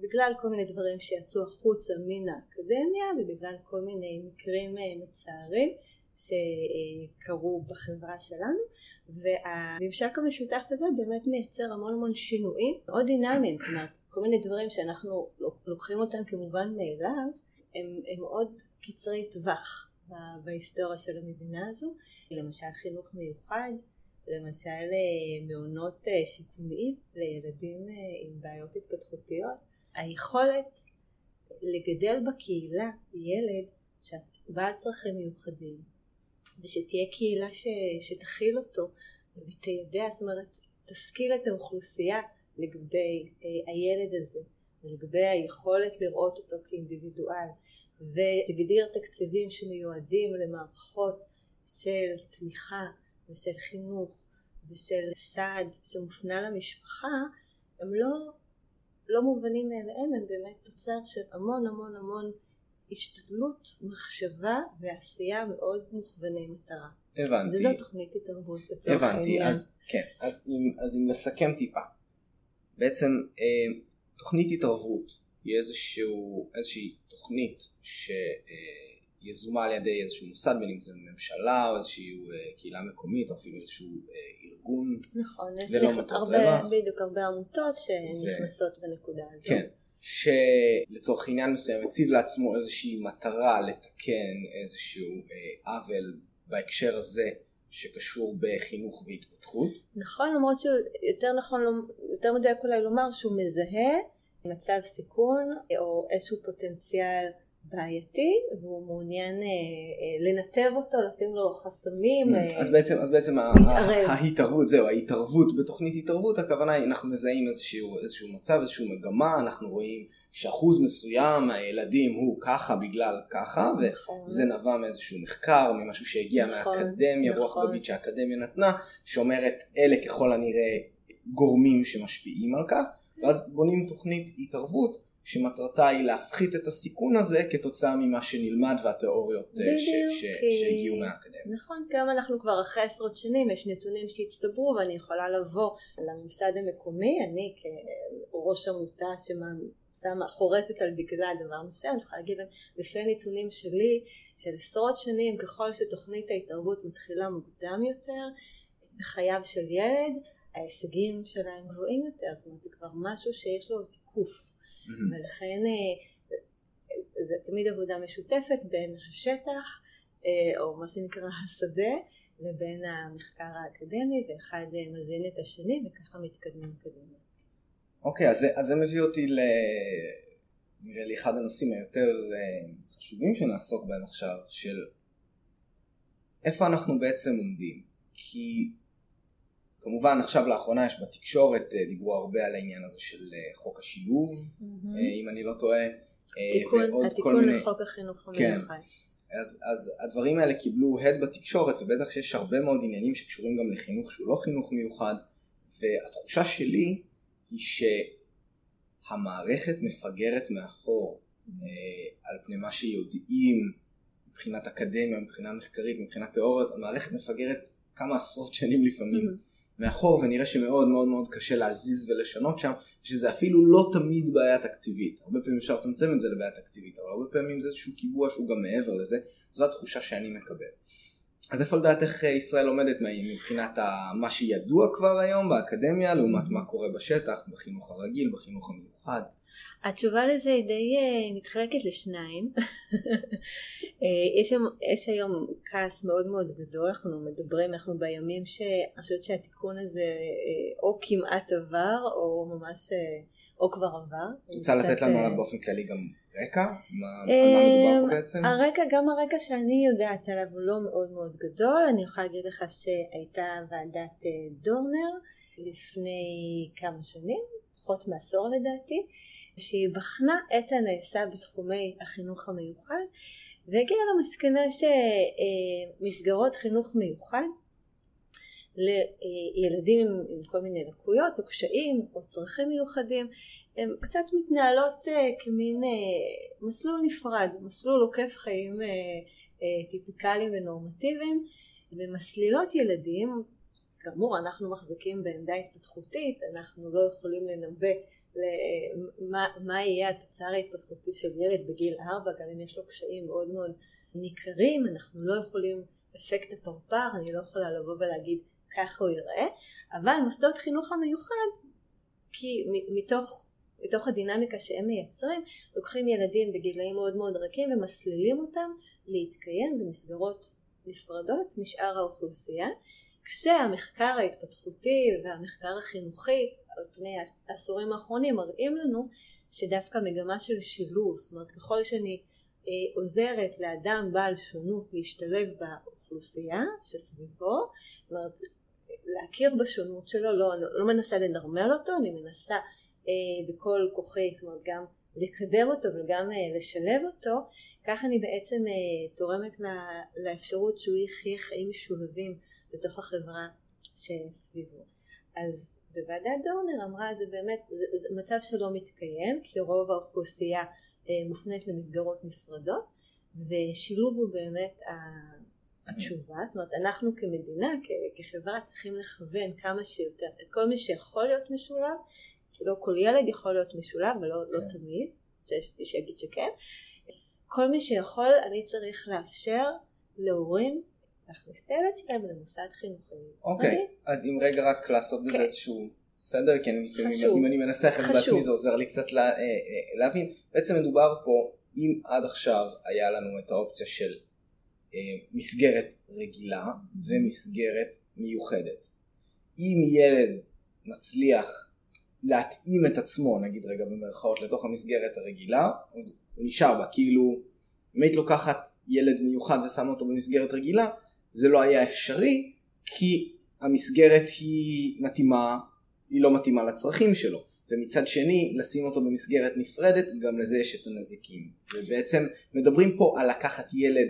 בגלל כל מיני דברים שיצאו החוצה מן האקדמיה ובגלל כל מיני מקרים מצערים שקרו בחברה שלנו והממשק המשותף הזה באמת מייצר המון המון שינויים מאוד דינמיים. זאת אומרת כל מיני דברים שאנחנו לוקחים אותם כמובן מאליו הם, הם מאוד קצרי טווח בהיסטוריה של המדינה הזו. למשל חינוך מיוחד למשל אה, מעונות אה, שיקומיים לילדים אה, עם בעיות התפתחותיות היכולת לגדל בקהילה ילד בעל צרכים מיוחדים ושתהיה קהילה ש, שתכיל אותו ותיידע, זאת אומרת תשכיל את האוכלוסייה לגבי אה, הילד הזה ולגבי היכולת לראות אותו כאינדיבידואל ותגדיר תקציבים שמיועדים למערכות של תמיכה ושל חינוך ושל סעד שמופנה למשפחה הם לא, לא מובנים מאליהם הם באמת תוצר של המון המון המון השתדלות, מחשבה ועשייה מאוד מוכווני מטרה. הבנתי. וזו תוכנית התערבות לצורך העניין. הבנתי, אז כן, אז אם, אז אם נסכם טיפה. בעצם אה, תוכנית התערבות היא איזשהו, איזושהי תוכנית שיזומה על ידי איזשהו מוסד, בין אם זה ממשלה או איזושהי אה, קהילה מקומית או אפילו איזשהו אה, ארגון. נכון, יש לא הרבה, בדיוק הרבה עמותות שנכנסות ו... בנקודה הזו. כן. שלצורך עניין מסוים הציב לעצמו איזושהי מטרה לתקן איזשהו אה, עוול בהקשר הזה שקשור בחינוך והתפתחות. נכון, למרות שיותר נכון, יותר מדויק אולי לומר שהוא מזהה מצב סיכון או איזשהו פוטנציאל בעייתי והוא מעוניין אה, אה, לנתב אותו, לשים לו חסמים. Mm, אה, אז בעצם, אז בעצם ההתערבות, זהו, ההתערבות בתוכנית התערבות, הכוונה היא אנחנו מזהים איזשהו, איזשהו מצב, איזשהו מגמה, אנחנו רואים שאחוז מסוים מהילדים הוא ככה בגלל ככה, נכון. וזה נבע מאיזשהו מחקר, ממשהו שהגיע נכון, מהאקדמיה, נכון. רוח גבית שהאקדמיה נתנה, שאומרת אלה ככל הנראה גורמים שמשפיעים על כך, ואז בונים תוכנית התערבות. שמטרתה היא להפחית את הסיכון הזה כתוצאה ממה שנלמד והתיאוריות אה, שהגיעו מהאקדמיה. נכון, גם אנחנו כבר אחרי עשרות שנים, יש נתונים שהצטברו ואני יכולה לבוא לממסד המקומי, אני כראש עמותה ששמה, חורטת על דגלה דבר מסוים, אני יכולה להגיד להם, לפי הנתונים שלי, של עשרות שנים, ככל שתוכנית ההתערבות מתחילה מוקדם יותר, בחייו של ילד, ההישגים שלהם גבוהים יותר, זאת אומרת זה כבר משהו שיש לו תיקוף. ולכן אה, זה תמיד עבודה משותפת בין השטח אה, או מה שנקרא השדה לבין המחקר האקדמי ואחד אה, מזין את השני וככה מתקדמים קדימה. אוקיי okay, אז, אז זה מביא אותי ל... נראה לי אחד הנושאים היותר חשובים שנעסוק בהם עכשיו של איפה אנחנו בעצם עומדים כי כמובן עכשיו לאחרונה יש בתקשורת, אה, דיברו הרבה על העניין הזה של אה, חוק השילוב, mm-hmm. אם אני לא טועה. תיקון, התיקון מיני... לחוק החינוך כן. המיוחד. כן. אז, אז הדברים האלה קיבלו הד בתקשורת ובטח שיש הרבה מאוד עניינים שקשורים גם לחינוך שהוא לא חינוך מיוחד והתחושה שלי היא שהמערכת מפגרת מאחור mm-hmm. על פני מה שיודעים מבחינת אקדמיה, מבחינה מחקרית, מבחינת תיאוריות, המערכת מפגרת כמה עשרות שנים לפעמים mm-hmm. מאחור ונראה שמאוד מאוד מאוד קשה להזיז ולשנות שם שזה אפילו לא תמיד בעיה תקציבית. הרבה פעמים אפשר לצמצם את זה לבעיה תקציבית אבל הרבה פעמים זה איזשהו קיבוע שהוא גם מעבר לזה. זו התחושה שאני מקבל אז איפה לדעתך ישראל עומדת מבחינת מה שידוע כבר היום באקדמיה לעומת מה קורה בשטח, בחינוך הרגיל, בחינוך המיוחד? התשובה לזה היא די uh, מתחלקת לשניים. uh, יש, יש היום כעס מאוד מאוד גדול, אנחנו מדברים, אנחנו בימים שאני חושבת שהתיקון הזה או כמעט עבר או ממש או כבר עבר. רוצה לתת לנו עליו באופן כללי גם רקע? מה, על מה מדובר פה בעצם? הרקע, גם הרקע שאני יודעת עליו הוא לא מאוד מאוד גדול, אני יכולה להגיד לך שהייתה ועדת דורנר לפני כמה שנים, פחות מעשור לדעתי, שהיא בחנה את הנעשה בתחומי החינוך המיוחד והגיעה למסקנה שמסגרות חינוך מיוחד לילדים עם, עם כל מיני לקויות או קשיים או צרכים מיוחדים הן קצת מתנהלות כמין מסלול נפרד, מסלול עוקף חיים טיפיקליים ונורמטיביים ומסלילות ילדים כאמור אנחנו מחזיקים בעמדה התפתחותית, אנחנו לא יכולים לנבא למה, מה יהיה התוצר ההתפתחותי של ילד בגיל ארבע, גם אם יש לו קשיים מאוד מאוד ניכרים, אנחנו לא יכולים אפקט הפרפר, אני לא יכולה לבוא ולהגיד ככה הוא יראה, אבל מוסדות חינוך המיוחד, כי מתוך, מתוך הדינמיקה שהם מייצרים, לוקחים ילדים בגילאים מאוד מאוד רכים ומסלילים אותם להתקיים במסגרות נפרדות משאר האוכלוסייה. כשהמחקר ההתפתחותי והמחקר החינוכי על פני העשורים האחרונים מראים לנו שדווקא מגמה של שילוב, זאת אומרת ככל שאני אה, עוזרת לאדם בעל שונות להשתלב באוכלוסייה שסביבו, זאת אומרת להכיר בשונות שלו, לא, לא מנסה לנרמל אותו, אני מנסה אה, בכל כוחי, זאת אומרת גם לקדם אותו וגם אה, לשלב אותו, כך אני בעצם אה, תורמת לה, לאפשרות שהוא יחיה חיים משולבים בתוך החברה שסביבו. אז בוועדת דורנר אמרה זה באמת, זה, זה מצב שלא מתקיים כי רוב האוכלוסייה אה, מופנית למסגרות נפרדות ושילוב הוא באמת התשובה, זאת אומרת אנחנו כמדינה, כחברה צריכים לכוון כמה שיותר את כל מי שיכול להיות משולב, כי לא כל ילד יכול להיות משולב ולא לא כן. תמיד, שיש מי שיגיד שכן, כל מי שיכול אני צריך לאפשר להורים להכניס את הילד שלהם למוסד חינוכי. אוקיי, okay. אז אם רגע רק לעשות בזה okay. כן. איזשהו סדר, כי אני לפעמים, אם אני מנסח את זה בעצמי זה עוזר לי קצת לה, אה, אה, להבין. בעצם מדובר פה, אם עד עכשיו היה לנו את האופציה של מסגרת רגילה ומסגרת מיוחדת. אם ילד מצליח להתאים את עצמו, נגיד רגע במרכאות, לתוך המסגרת הרגילה, אז הוא נשאר בה. כאילו, אם היית לוקחת ילד מיוחד ושמה אותו במסגרת רגילה, זה לא היה אפשרי כי המסגרת היא מתאימה, היא לא מתאימה לצרכים שלו. ומצד שני לשים אותו במסגרת נפרדת גם לזה יש את הנזיקים. ובעצם מדברים פה על לקחת ילד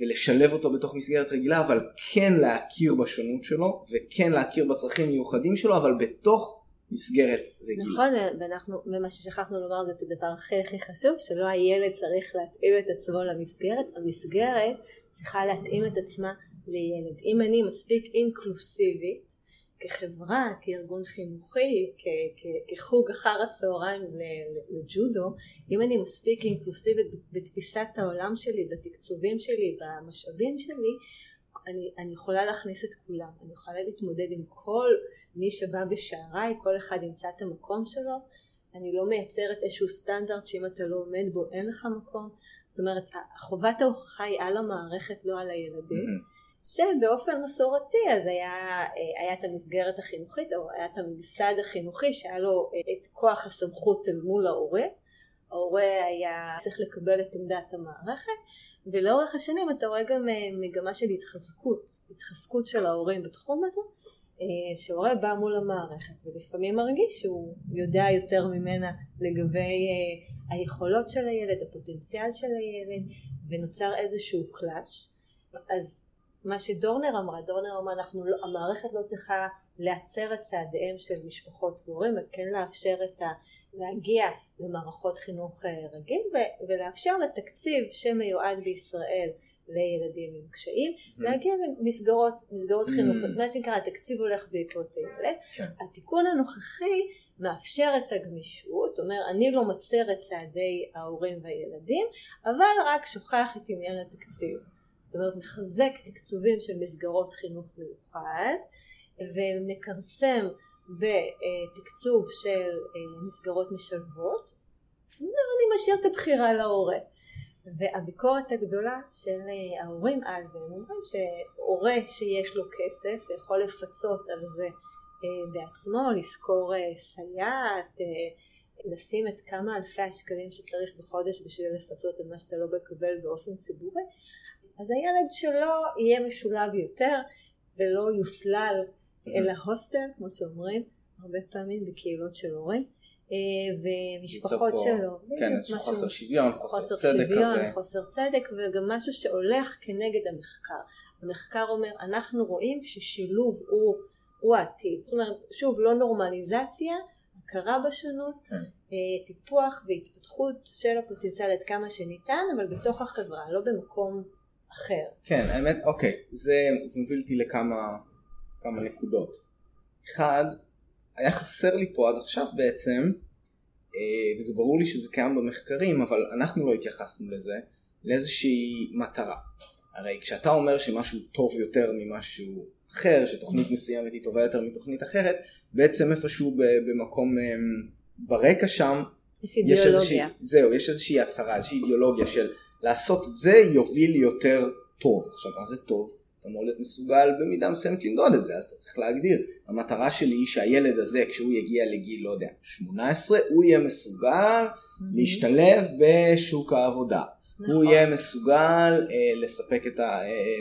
ולשלב אותו בתוך מסגרת רגילה אבל כן להכיר בשונות שלו וכן להכיר בצרכים מיוחדים שלו אבל בתוך מסגרת רגילה. נכון, ואנחנו, ומה ששכחנו לומר זה את הדבר הכי הכי חשוב, שלא הילד צריך להתאים את עצמו למסגרת, המסגרת צריכה להתאים את עצמה לילד. אם אני מספיק אינקלוסיבית כחברה, כארגון חינוכי, כחוג אחר הצהריים לג'ודו, אם אני מספיק אינקלוסיבית בתפיסת העולם שלי, בתקצובים שלי, במשאבים שלי, אני, אני יכולה להכניס את כולם, אני יכולה להתמודד עם כל מי שבא בשעריי, כל אחד ימצא את המקום שלו, אני לא מייצרת איזשהו סטנדרט שאם אתה לא עומד בו אין לך מקום, זאת אומרת חובת ההוכחה היא על המערכת לא על הילדים, mm-hmm. שבאופן מסורתי אז היה, היה את המסגרת החינוכית או היה את הממסד החינוכי שהיה לו את כוח הסמכות אל מול ההורה, ההורה היה צריך לקבל את עמדת המערכת ולאורך השנים אתה רואה גם אה, מגמה של התחזקות, התחזקות של ההורים בתחום הזה, אה, שהורה בא מול המערכת ולפעמים מרגיש שהוא יודע יותר ממנה לגבי אה, היכולות של הילד, הפוטנציאל של הילד, ונוצר איזשהו קלאש. אז מה שדורנר אמרה, דורנר אמרה, אנחנו לא, המערכת לא צריכה להצר את צעדיהם של משפחות והורים, וכן לאפשר את ה... להגיע למערכות חינוך אה, רגיל ולאפשר לתקציב שמיועד בישראל לילדים עם קשיים, mm-hmm. להגיע למסגרות, מסגרות mm-hmm. חינוכיות, מה שנקרא התקציב הולך בעקבות הילד. כן. התיקון הנוכחי מאפשר את הגמישות, אומר אני לא מצר את צעדי ההורים והילדים, אבל רק שוכח את עניין התקציב. זאת אומרת מחזק תקצובים של מסגרות חינוך מיוחד ומכרסם בתקצוב של אה, מסגרות משלבות, ואני משאיר את הבחירה להורה. והביקורת הגדולה של אה, ההורים על זה, הם אומרים שהורה שיש לו כסף יכול לפצות על זה אה, בעצמו, לשכור סייעת, לשים את כמה אלפי השקלים שצריך בחודש בשביל לפצות על מה שאתה לא מקבל באופן ציבורי, אז הילד שלו יהיה משולב יותר ולא יוסלל אלא הוסטל, כמו שאומרים, הרבה פעמים בקהילות של הורים. אה, ומשפחות שלו. כן, איזשהו חוסר שוויון, חוסר, חוסר צדק שוויון, כזה. חוסר צדק וגם משהו שהולך כנגד המחקר. המחקר אומר אנחנו רואים ששילוב הוא, הוא העתיד זאת אומרת שוב לא נורמליזציה הכרה בשונות כן. אה, טיפוח והתפתחות של הפוטנציאל עד כמה שניתן אבל בתוך החברה לא במקום אחר. כן האמת אוקיי זה, זה מוביל אותי לכמה כמה נקודות. אחד היה חסר לי פה עד עכשיו בעצם אה, וזה ברור לי שזה קיים במחקרים אבל אנחנו לא התייחסנו לזה לאיזושהי מטרה. הרי כשאתה אומר שמשהו טוב יותר ממשהו אחר שתוכנית מסוימת היא טובה יותר מתוכנית אחרת בעצם איפשהו במקום אה, ברקע שם יש אידיאולוגיה יש איזושהי, זהו יש איזושהי הצהרה איזושהי אידיאולוגיה של לעשות את זה יוביל יותר טוב עכשיו מה זה טוב אתה אמור להיות מסוגל במידה מסוימת למדוד את זה, אז אתה צריך להגדיר. המטרה שלי היא שהילד הזה, כשהוא יגיע לגיל, לא יודע, 18, הוא יהיה מסוגל mm-hmm. להשתלב בשוק העבודה. נכון. הוא יהיה מסוגל אה, לספק את ה... אה,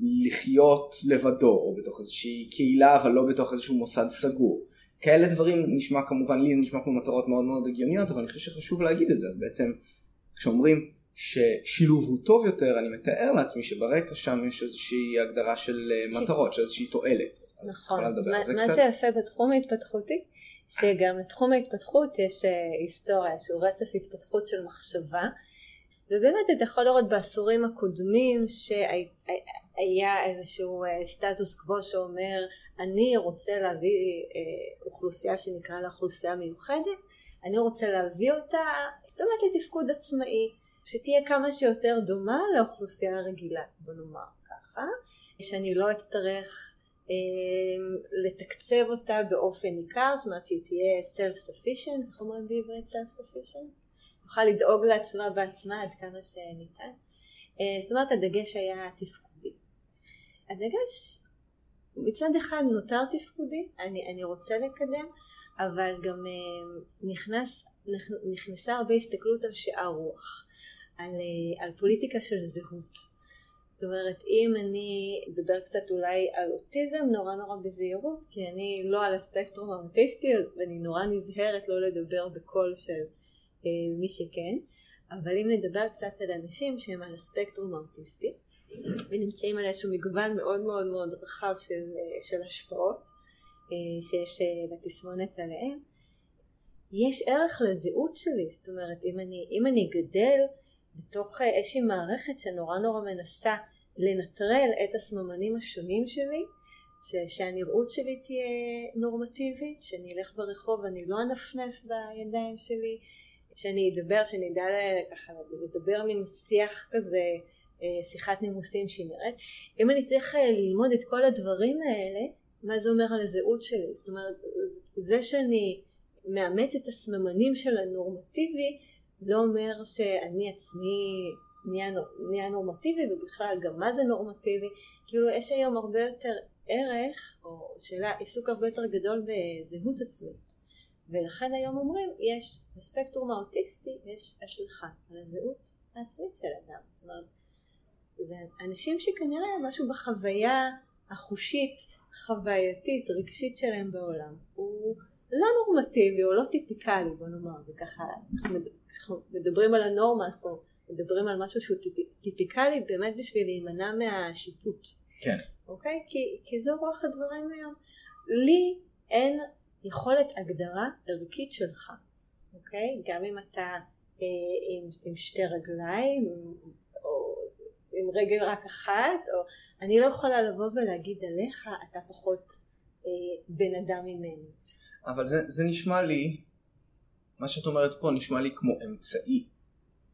לחיות לבדו, או בתוך איזושהי קהילה, אבל לא בתוך איזשהו מוסד סגור. כאלה דברים נשמע כמובן, לי נשמע כמו מטרות מאוד מאוד הגיוניות, אבל אני חושב שחשוב להגיד את זה, אז בעצם כשאומרים ששילוב הוא טוב יותר, אני מתאר לעצמי שברקע שם יש איזושהי הגדרה של אה, מטרות, של איזושהי תועלת. אז נכון, אז מה, מה קצת... שיפה בתחום ההתפתחותי, שגם לתחום ההתפתחות יש אה, היסטוריה, שהוא רצף התפתחות של מחשבה, ובאמת אתה יכול לראות בעשורים הקודמים שהיה איזשהו אה, סטטוס קוו שאומר אני רוצה להביא אוכלוסייה שנקרא לה אוכלוסייה מיוחדת, אני רוצה להביא אותה באמת לתפקוד עצמאי. שתהיה כמה שיותר דומה לאוכלוסייה הרגילה, בוא נאמר ככה, שאני לא אצטרך אה, לתקצב אותה באופן ניכר, זאת אומרת שהיא תהיה self-sufficient, איך אומרים בעברית self-sufficient? תוכל לדאוג לעצמה בעצמה עד כמה שניתן. אה, זאת אומרת הדגש היה תפקודי. הדגש מצד אחד נותר תפקודי, אני, אני רוצה לקדם, אבל גם אה, נכנס, נכנסה הרבה הסתכלות על שאר רוח. על, אה, על פוליטיקה של זהות. זאת אומרת, אם אני אדבר קצת אולי על אוטיזם, נורא נורא בזהירות, כי אני לא על הספקטרום האוטיסטי, ואני נורא נזהרת לא לדבר בקול של אה, מי שכן, אבל אם נדבר קצת על אנשים שהם על הספקטרום האוטיסטי, ונמצאים על איזשהו מגוון מאוד מאוד מאוד רחב של, אה, של השפעות אה, שיש אה, לתסמונת עליהם, יש ערך לזהות שלי, זאת אומרת, אם אני, אם אני גדל בתוך אה, איזושהי מערכת שנורא נורא מנסה לנטרל את הסממנים השונים שלי, ש- שהנראות שלי תהיה נורמטיבית, שאני אלך ברחוב ואני לא אנפנף בידיים שלי, שאני אדבר, שאני אדע ככה לדבר מין שיח כזה, אה, שיחת נימוסים שהיא נראית. אם אני צריך אה, ללמוד את כל הדברים האלה, מה זה אומר על הזהות שלי? זאת אומרת, זה שאני מאמץ את הסממנים של הנורמטיבי, לא אומר שאני עצמי נהיה, נורמטיבי ובכלל גם מה זה נורמטיבי? כאילו יש היום הרבה יותר ערך או שאלה עיסוק הרבה יותר גדול בזהות עצמית. ולכן היום אומרים יש בספקטרום האוטיסטי יש השלכה על הזהות העצמית של אדם. זאת אומרת זה אנשים שכנראה משהו בחוויה החושית חווייתית רגשית שלהם בעולם לא נורמטיבי או לא טיפיקלי בוא נאמר זה ככה אנחנו מדברים על הנורמה אנחנו מדברים על משהו שהוא טיפ, טיפיקלי באמת בשביל להימנע מהשיפוט. כן. אוקיי? כי, כי זו רוח הדברים היום. לי אין יכולת הגדרה ערכית שלך אוקיי? גם אם אתה אה, עם, עם שתי רגליים או עם רגל רק אחת או אני לא יכולה לבוא ולהגיד עליך אתה פחות אה, בן אדם ממני אבל זה, זה נשמע לי, מה שאת אומרת פה נשמע לי כמו אמצעי,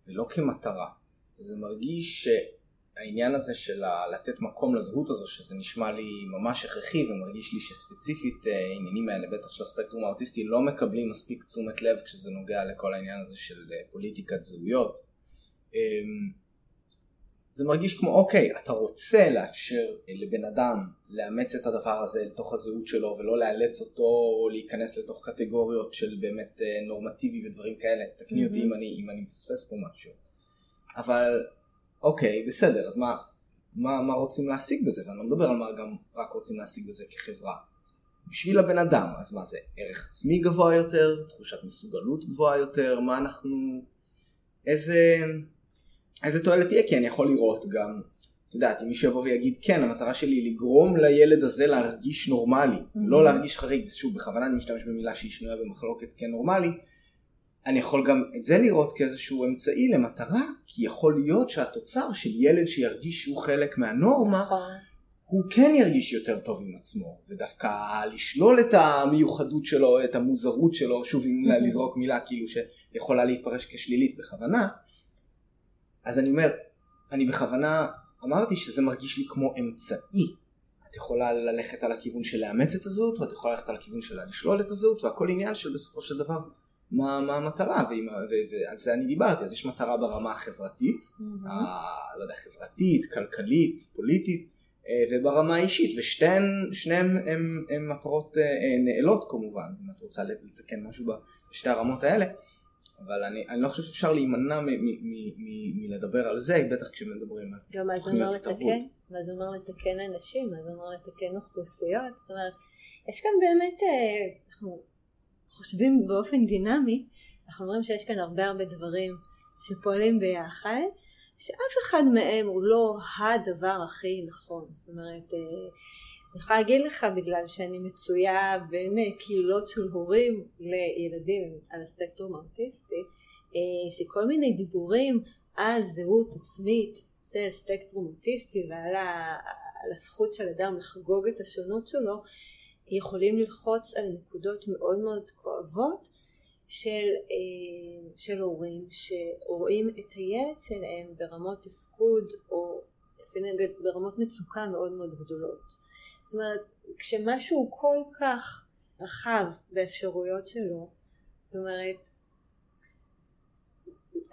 ולא כמטרה. זה מרגיש שהעניין הזה של לתת מקום לזהות הזו, שזה נשמע לי ממש הכרחי, ומרגיש לי שספציפית אה, העניינים האלה, בטח של הספקטרום האוטיסטי, לא מקבלים מספיק תשומת לב כשזה נוגע לכל העניין הזה של אה, פוליטיקת זהויות. זה מרגיש כמו אוקיי אתה רוצה לאפשר לבן אדם לאמץ את הדבר הזה לתוך הזהות שלו ולא לאלץ אותו להיכנס לתוך קטגוריות של באמת אה, נורמטיבי ודברים כאלה. תקני mm-hmm. אותי אם אני, אם אני מפספס פה משהו. אבל אוקיי בסדר אז מה, מה, מה רוצים להשיג בזה? ואני לא מדבר על מה גם רק רוצים להשיג בזה כחברה. בשביל הבן אדם אז מה זה ערך עצמי גבוה יותר תחושת מסוגלות גבוהה יותר מה אנחנו איזה איזה תועלת תהיה כי אני יכול לראות גם את יודעת, אם מישהו יבוא ויגיד, כן, המטרה שלי היא לגרום לילד הזה להרגיש נורמלי, mm-hmm. לא להרגיש חריג, ושוב, בכוונה אני משתמש במילה שהיא שנויה במחלוקת כנורמלי, אני יכול גם את זה לראות כאיזשהו אמצעי למטרה, כי יכול להיות שהתוצר של ילד שירגיש שהוא חלק מהנורמה, נכון. הוא כן ירגיש יותר טוב עם עצמו, ודווקא לשלול את המיוחדות שלו, את המוזרות שלו, שוב אם mm-hmm. לזרוק מילה כאילו שיכולה להתפרש כשלילית בכוונה, אז אני אומר, אני בכוונה אמרתי שזה מרגיש לי כמו אמצעי. את יכולה ללכת על הכיוון של לאמץ את הזהות, ואת יכולה ללכת על הכיוון של לשלול את הזהות, והכל עניין של בסופו של דבר מה, מה המטרה, ועם, ו, ועל זה אני דיברתי, אז יש מטרה ברמה החברתית, mm-hmm. ה, לא יודע, חברתית, כלכלית, פוליטית, אה, וברמה האישית, ושניהם הם, הם מטרות אה, נעלות כמובן, אם את רוצה לתקן משהו בשתי הרמות האלה. אבל אני, אני לא חושב שאפשר להימנע מלדבר על זה, בטח כשמדברים על גם מה זה אומר לתקן, מה זה אומר לתקן אנשים, מה זה אומר לתקן אוכלוסיות, זאת אומרת, יש כאן באמת, אה, אנחנו חושבים באופן דינמי, אנחנו אומרים שיש כאן הרבה הרבה דברים שפועלים ביחד, שאף אחד מהם הוא לא הדבר הכי נכון, זאת אומרת, אה, אני יכולה להגיד לך בגלל שאני מצויה בין אה, קהילות של הורים לילדים על הספקטרום האוטיסטי אה, שכל מיני דיבורים על זהות עצמית של ספקטרום אוטיסטי ועל ה, על הזכות של אדם לחגוג את השונות שלו יכולים ללחוץ על נקודות מאוד מאוד כואבות של, אה, של הורים שרואים את הילד שלהם ברמות תפקוד או אפילו ברמות מצוקה מאוד מאוד גדולות. זאת אומרת, כשמשהו כל כך רחב באפשרויות שלו, זאת אומרת,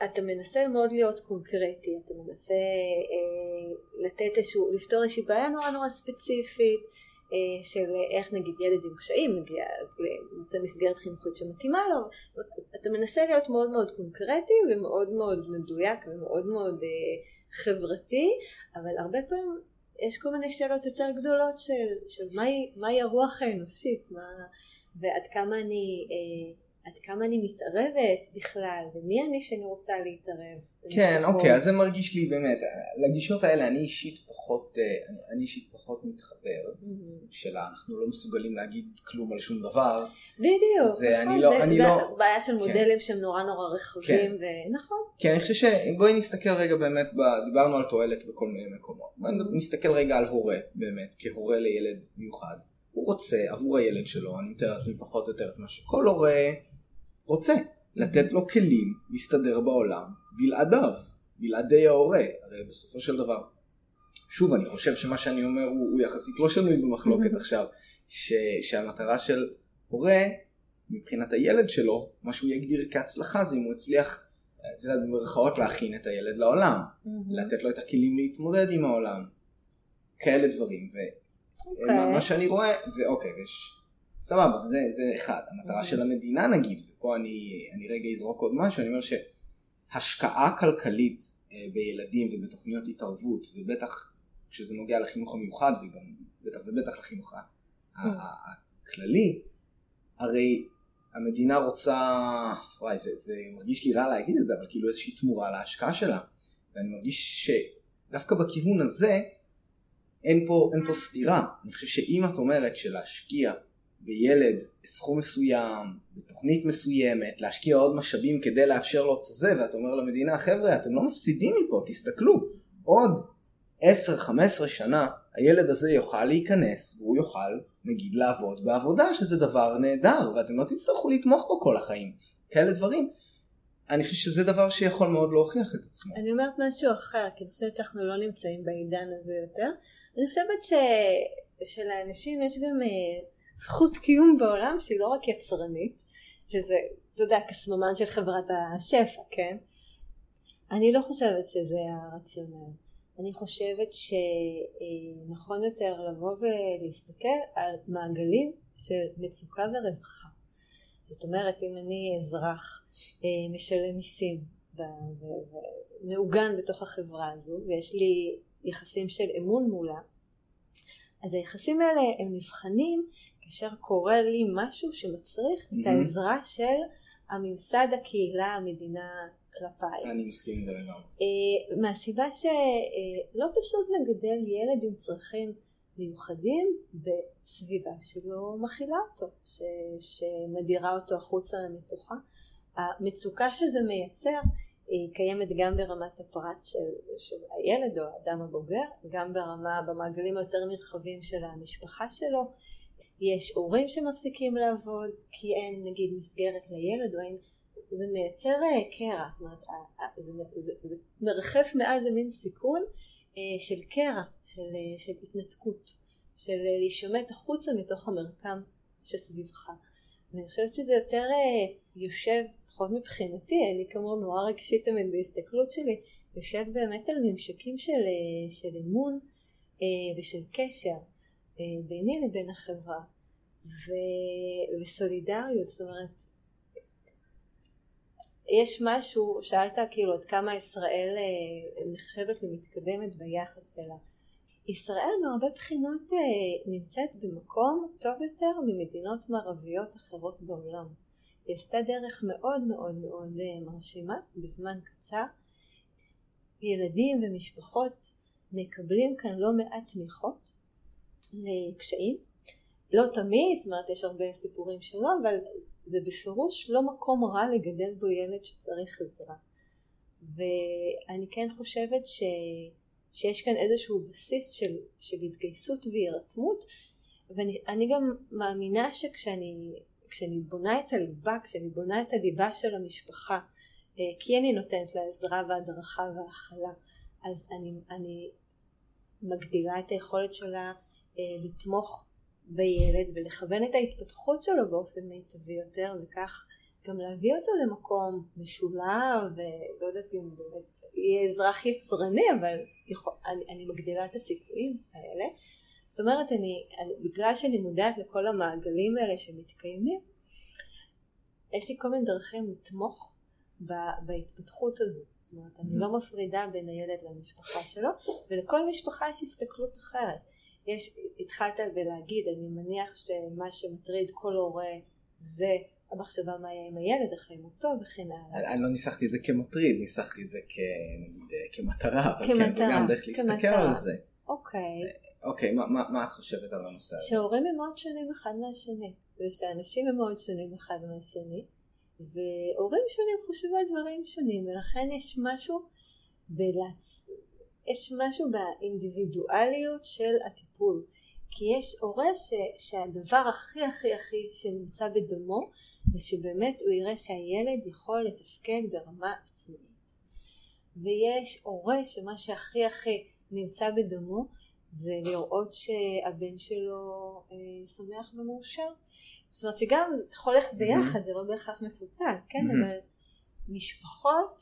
אתה מנסה מאוד להיות קונקרטי, אתה מנסה אה, לתת איזשהו, לפתור איזושהי בעיה נורא נורא ספציפית אה, של איך נגיד ילד עם קשיים מגיע לנושא מסגרת חינוכית שמתאימה לו, אתה מנסה להיות מאוד מאוד קונקרטי ומאוד מאוד מדויק ומאוד מאוד אה, חברתי, אבל הרבה פעמים יש כל מיני שאלות יותר גדולות של, של מהי, מהי הרוח האנושית, מה, ועד כמה אני, אה, עד כמה אני מתערבת בכלל, ומי אני שאני רוצה להתערב. כן, אוקיי, אז זה מרגיש לי באמת, לגישות האלה אני אישית פחות, אה, אני, אישית פחות מתחבר. שלה אנחנו לא מסוגלים להגיד כלום על שום דבר. בדיוק, זה, נכון, אני לא, זה, אני זה לא, בעיה של כן. מודלים שהם נורא נורא רחבים, כן. ונכון. כן, אני חושב שבואי נסתכל רגע באמת, דיברנו על תועלת בכל מיני מקומות, בואי. נסתכל רגע על הורה, באמת, כהורה לילד מיוחד. הוא רוצה עבור הילד שלו, אני מתאר לעצמי פחות או יותר את מה שכל הורה רוצה, לתת לו כלים להסתדר בעולם בלעדיו, בלעדי ההורה, הרי בסופו של דבר שוב, אני חושב שמה שאני אומר הוא, הוא יחסית לא שנוי במחלוקת עכשיו, ש, שהמטרה של הורה, מבחינת הילד שלו, מה שהוא יגדיר כהצלחה זה אם הוא הצליח, את יודעת, במרכאות להכין את הילד לעולם, לתת לו את הכלים להתמודד עם העולם, כאלה דברים, ומה okay. אוקיי. שאני רואה, ואוקיי, יש, סבבה, זה, זה אחד, המטרה של המדינה נגיד, ופה אני, אני רגע אזרוק עוד משהו, אני אומר שהשקעה כלכלית אה, בילדים ובתוכניות התערבות, ובטח כשזה נוגע לחינוך המיוחד וגם בטח ובטח לחינוך כן. הכללי, הרי המדינה רוצה, וואי זה, זה מרגיש לי רע להגיד את זה, אבל כאילו איזושהי תמורה להשקעה שלה, ואני מרגיש שדווקא בכיוון הזה אין פה, אין פה סתירה, אני חושב שאם את אומרת שלהשקיע בילד בסכום מסוים, בתוכנית מסוימת, להשקיע עוד משאבים כדי לאפשר לו את זה, ואתה אומר למדינה, חבר'ה, אתם לא מפסידים מפה, תסתכלו, עוד 10-15 שנה הילד הזה יוכל להיכנס והוא יוכל נגיד לעבוד בעבודה שזה דבר נהדר ואתם לא תצטרכו לתמוך בו כל החיים. כאלה דברים. אני חושב שזה דבר שיכול מאוד להוכיח את עצמו. אני אומרת משהו אחר כי אני חושבת שאנחנו לא נמצאים בעידן הזה יותר. אני חושבת ש... שלאנשים יש גם אה, זכות קיום בעולם שהיא לא רק יצרנית שזה אתה יודע כסממן של חברת השפע כן אני לא חושבת שזה הרציונל אני חושבת שנכון יותר לבוא ולהסתכל על מעגלים של מצוקה ורווחה. זאת אומרת, אם אני אזרח אה, משלם מיסים ומעוגן בתוך החברה הזו ויש לי יחסים של אמון מולה, אז היחסים האלה הם נבחנים כאשר קורה לי משהו שמצריך mm-hmm. את העזרה של הממסד, הקהילה, המדינה כלפיי. אני מסכים עם זה לגמרי. אה, מהסיבה שלא פשוט לגדל ילד עם צרכים מיוחדים בסביבה שלא מכילה אותו, ש, שמדירה אותו החוצה מתוכה. המצוקה שזה מייצר היא קיימת גם ברמת הפרט של, של הילד או האדם הבוגר, גם ברמה, במעגלים היותר נרחבים של המשפחה שלו. יש הורים שמפסיקים לעבוד כי אין נגיד מסגרת לילד או אין, זה מייצר אה, קרע, זאת אומרת זה, זה, זה מרחף מעל זה מין סיכון אה, של קרע, של, אה, של התנתקות, של להישמט החוצה מתוך המרקם שסביבך. ואני חושבת שזה יותר יושב לפחות מבחינתי, אני כמו נורא רגשית תמיד בהסתכלות שלי, יושב באמת על ממשקים של, אה, של אמון אה, ושל קשר אה, ביני לבין החברה ו, וסולידריות, זאת אומרת יש משהו, שאלת כאילו עד כמה ישראל נחשבת למתקדמת ביחס שלה. ישראל מהרבה בחינות נמצאת במקום טוב יותר ממדינות מערביות אחרות בעולם. היא עשתה דרך מאוד מאוד מאוד אה, מרשימה בזמן קצר. ילדים ומשפחות מקבלים כאן לא מעט תמיכות לקשיים. לא תמיד, זאת אומרת יש הרבה סיפורים שלא, אבל זה בפירוש לא מקום רע לגדל בו ילד שצריך עזרה. ואני כן חושבת ש... שיש כאן איזשהו בסיס של, של התגייסות והירתמות ואני גם מאמינה שכשאני כשאני בונה את הליבה, כשאני בונה את הליבה של המשפחה, אה, כי אני נותנת לה עזרה והדרכה והכלה, אז אני, אני מגדילה את היכולת שלה לתמוך בילד ולכוון את ההתפתחות שלו באופן מיטבי יותר וכך גם להביא אותו למקום משולב ולא יודעת אם באמת יהיה אזרח יצרני אבל יכול, אני, אני מגדילה את הסיכויים האלה זאת אומרת, אני, אני, בגלל שאני מודעת לכל המעגלים האלה שמתקיימים, יש לי כל מיני דרכים לתמוך ב, בהתפתחות הזו. זאת אומרת, אני mm-hmm. לא מפרידה בין הילד למשפחה שלו, ולכל משפחה יש הסתכלות אחרת. יש, התחלת בלהגיד, אני מניח שמה שמטריד כל הורה זה המחשבה מה יהיה עם הילד אחרי מותו וכן הלאה. אני לא ניסחתי את זה כמטריד, ניסחתי את זה כמטרה, אבל כמטרה, כן, זה גם דרך להסתכל על זה. אוקיי. אוקיי, מה, מה, מה את חושבת על הנושא הזה? שהורים הם מאוד שונים אחד מהשני, ושאנשים הם מאוד שונים אחד מהשני, והורים שונים חושבים על דברים שונים, ולכן יש משהו בלצ... יש משהו באינדיבידואליות של הטיפול. כי יש הורה ש, שהדבר הכי הכי הכי שנמצא בדמו זה שבאמת הוא יראה שהילד יכול לתפקד ברמה עצמאית. ויש הורה שמה שהכי הכי נמצא בדמו זה לראות שהבן שלו אה, שמח ומאושר. זאת אומרת שגם יכול ללכת ביחד, mm-hmm. זה לא בהכרח מפוצל, כן, mm-hmm. אבל משפחות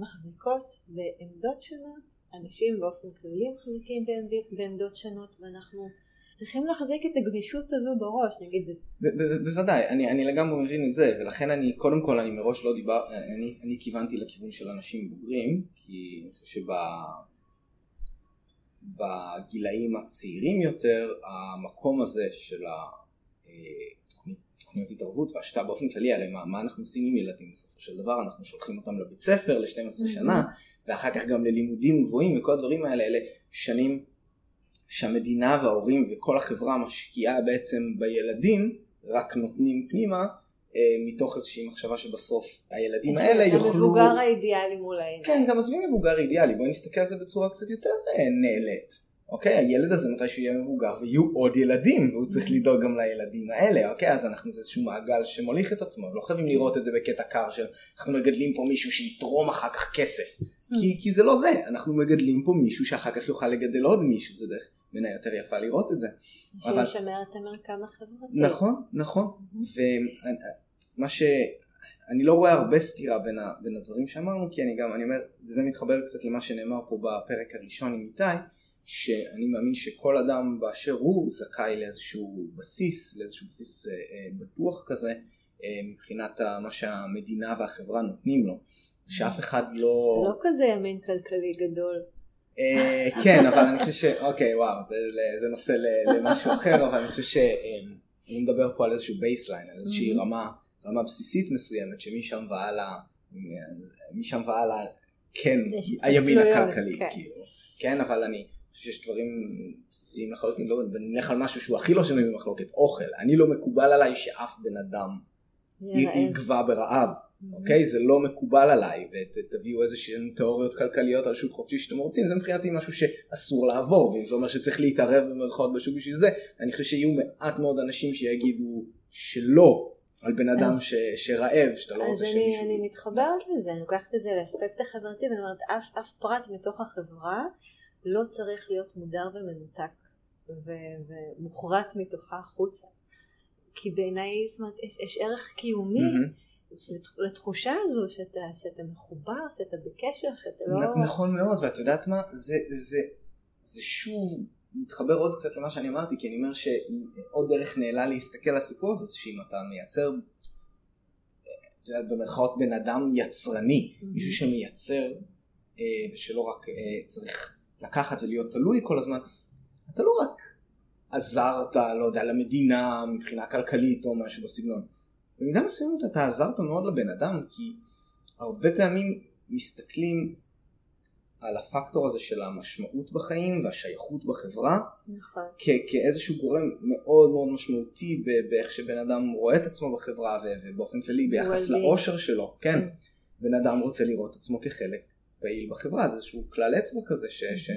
מחזיקות בעמדות שונות, אנשים באופן כללי מחזיקים בעמדות שונות, ואנחנו צריכים להחזיק את הגמישות הזו בראש, נגיד. בוודאי, אני, אני לגמרי מבין את זה, ולכן אני, קודם כל אני מראש לא דיבר, אני, אני כיוונתי לכיוון של אנשים בוגרים, כי אני חושב שב... בגילאים הצעירים יותר המקום הזה של התוכניות התערבות והשקעה באופן כללי הרי מה, מה אנחנו עושים עם ילדים בסופו של דבר אנחנו שולחים אותם לבית ספר ל-12 שנה ואחר כך גם ללימודים גבוהים וכל הדברים האלה אלה שנים שהמדינה וההורים וכל החברה משקיעה בעצם בילדים רק נותנים פנימה אה, מתוך איזושהי מחשבה שבסוף הילדים האלה יוכלו... המבוגר האידיאלי מול העיניים. כן, גם עזבי מבוגר אידיאלי, בואי נסתכל על זה בצורה קצת יותר אה, נעלית. אוקיי, הילד הזה מתי שהוא יהיה מבוגר ויהיו עוד ילדים והוא צריך. לדאוג גם לילדים האלה, אוקיי, אז אנחנו זה איזשהו מעגל שמוליך את עצמו, ולא חייבים לראות את זה בקטע קר של אנחנו מגדלים פה מישהו שיתרום אחר כך כסף, mm-hmm. כי, כי זה לא זה, אנחנו מגדלים פה מישהו שאחר כך יוכל לגדל עוד מישהו, זה דרך בעיניי יותר יפה לראות את זה. שישמר את המרקם החברתי. נכון, נכון, mm-hmm. ומה ש... אני לא רואה הרבה סתירה בין, ה, בין הדברים שאמרנו כי אני גם, אני אומר, וזה מתחבר קצת למה שנאמר פה בפרק הראשון עם איתי, שאני מאמין שכל אדם באשר הוא זכאי לאיזשהו בסיס, לאיזשהו בסיס אה, אה, בטוח כזה אה, מבחינת מה שהמדינה והחברה נותנים לו, שאף אחד לא... זה לא כזה ימין כלכלי גדול. כן, אבל אני חושב ש... אוקיי, וואו, זה, זה נושא למשהו אחר, אבל אני חושב שאני מדבר פה על איזשהו baseline, על איזושהי רמה, רמה בסיסית מסוימת, שמשם והלאה משם והלאה כן הימין הכלכלי, כן. כאילו, כן, אבל אני שיש דברים בסיסיים לחלוטין, לא, ונלך על משהו שהוא הכי לא שנוי במחלוקת, אוכל, אני לא מקובל עליי שאף בן אדם י- רעב. יגבע ברעב, Mhm. אוקיי? זה לא מקובל עליי, ותביאו איזה שהן תיאוריות כלכליות על שוק חופשי שאתם רוצים, זה מבחינתי משהו שאסור לעבור, ואם זה אומר שצריך להתערב במרכאות בשוק בשביל זה, אני חושב שיהיו מעט מאוד אנשים שיגידו שלא על בן אדם אז- ש, שרעב, שאתה לא אז רוצה אני, שמישהו... אני מתחברת לזה, אני לוקחת את זה לאספקט החברתי ואני אומרת אף, אף פרט מתוך החברה לא צריך להיות מודר ומנותק ו, ומוחרט מתוכה החוצה. כי בעיניי זאת אומרת, יש, יש ערך קיומי. לת- לתחושה הזו שאתה, שאתה מחובר, שאתה בקשר, שאתה לא... נכון מאוד, ואת יודעת מה? זה, זה, זה שוב מתחבר עוד קצת למה שאני אמרתי, כי אני אומר שעוד דרך נעלה להסתכל על הסיפור הזה, זה שאם אתה מייצר, את יודעת, במרכאות בן אדם יצרני, Mhm. מישהו שמייצר, אה, ושלא רק אה, צריך לקחת ולהיות תלוי כל הזמן, אתה לא רק עזרת, לא יודע, למדינה מבחינה כלכלית או משהו בסגנון. במידה מסוימת אתה עזרת מאוד לבן אדם, כי הרבה פעמים מסתכלים על הפקטור הזה של המשמעות בחיים והשייכות בחברה נכון. כ- כאיזשהו גורם מאוד מאוד משמעותי באיך שבן אדם רואה את עצמו בחברה ובאופן כללי ביחס. לאושר שלו, כן, כן. בן אדם רוצה לראות עצמו כחלק פעיל בחברה, זה איזשהו כלל אצבע כזה ש- ש-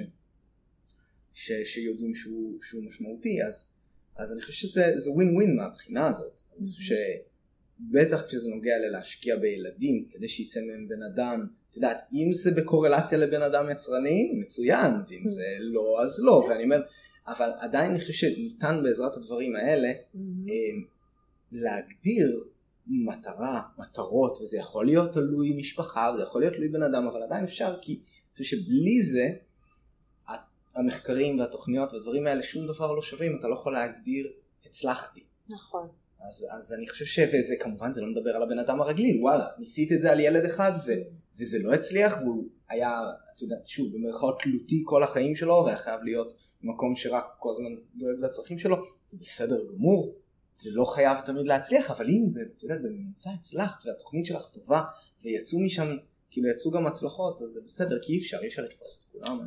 ש- שיודעים שהוא, שהוא משמעותי, אז, אז אני חושב שזה זה ווין ווין מהבחינה הזאת, אני חושב שבטח כשזה נוגע ללהשקיע בילדים כדי שיצא מהם בן אדם, את יודעת, אם זה בקורלציה לבן אדם יצרני, מצוין, ואם זה לא, אז לא, ואני אומר, אבל עדיין אני חושב שניתן בעזרת הדברים האלה. אה, להגדיר מטרה, מטרות, וזה יכול להיות תלוי משפחה, וזה יכול להיות תלוי בן אדם, אבל עדיין אפשר, כי אני חושב שבלי זה, המחקרים והתוכניות והדברים האלה, שום דבר לא שווים, אתה לא יכול להגדיר, הצלחתי. נכון. אז, אז אני חושב ש... וזה כמובן, זה לא מדבר על הבן אדם הרגיל, וואלה, ניסית את זה על ילד אחד, ו... וזה לא הצליח, והוא היה, את יודעת, שוב, במרכאות תלותי כל החיים שלו, והיה חייב להיות במקום שרק כל הזמן דואג לצרכים שלו, זה בסדר גמור, זה לא חייב תמיד להצליח, אבל אם, את יודעת, בממוצע הצלחת, והתוכנית שלך טובה, ויצאו משם, כאילו יצאו גם הצלחות, אז זה בסדר, כי אי אפשר, אי אפשר לתפוס את כולם.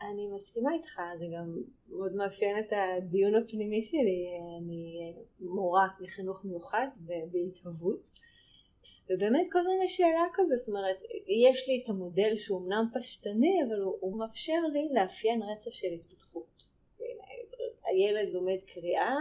אני מסכימה איתך, זה גם מאוד מאפיין את הדיון הפנימי שלי. אני מורה לחינוך מיוחד בהתהוות, ובאמת כל הזמן יש שאלה כזה, זאת אומרת, יש לי את המודל שהוא אמנם פשטני, אבל הוא, הוא מאפשר לי לאפיין רצף של התפתחות. הילד לומד קריאה,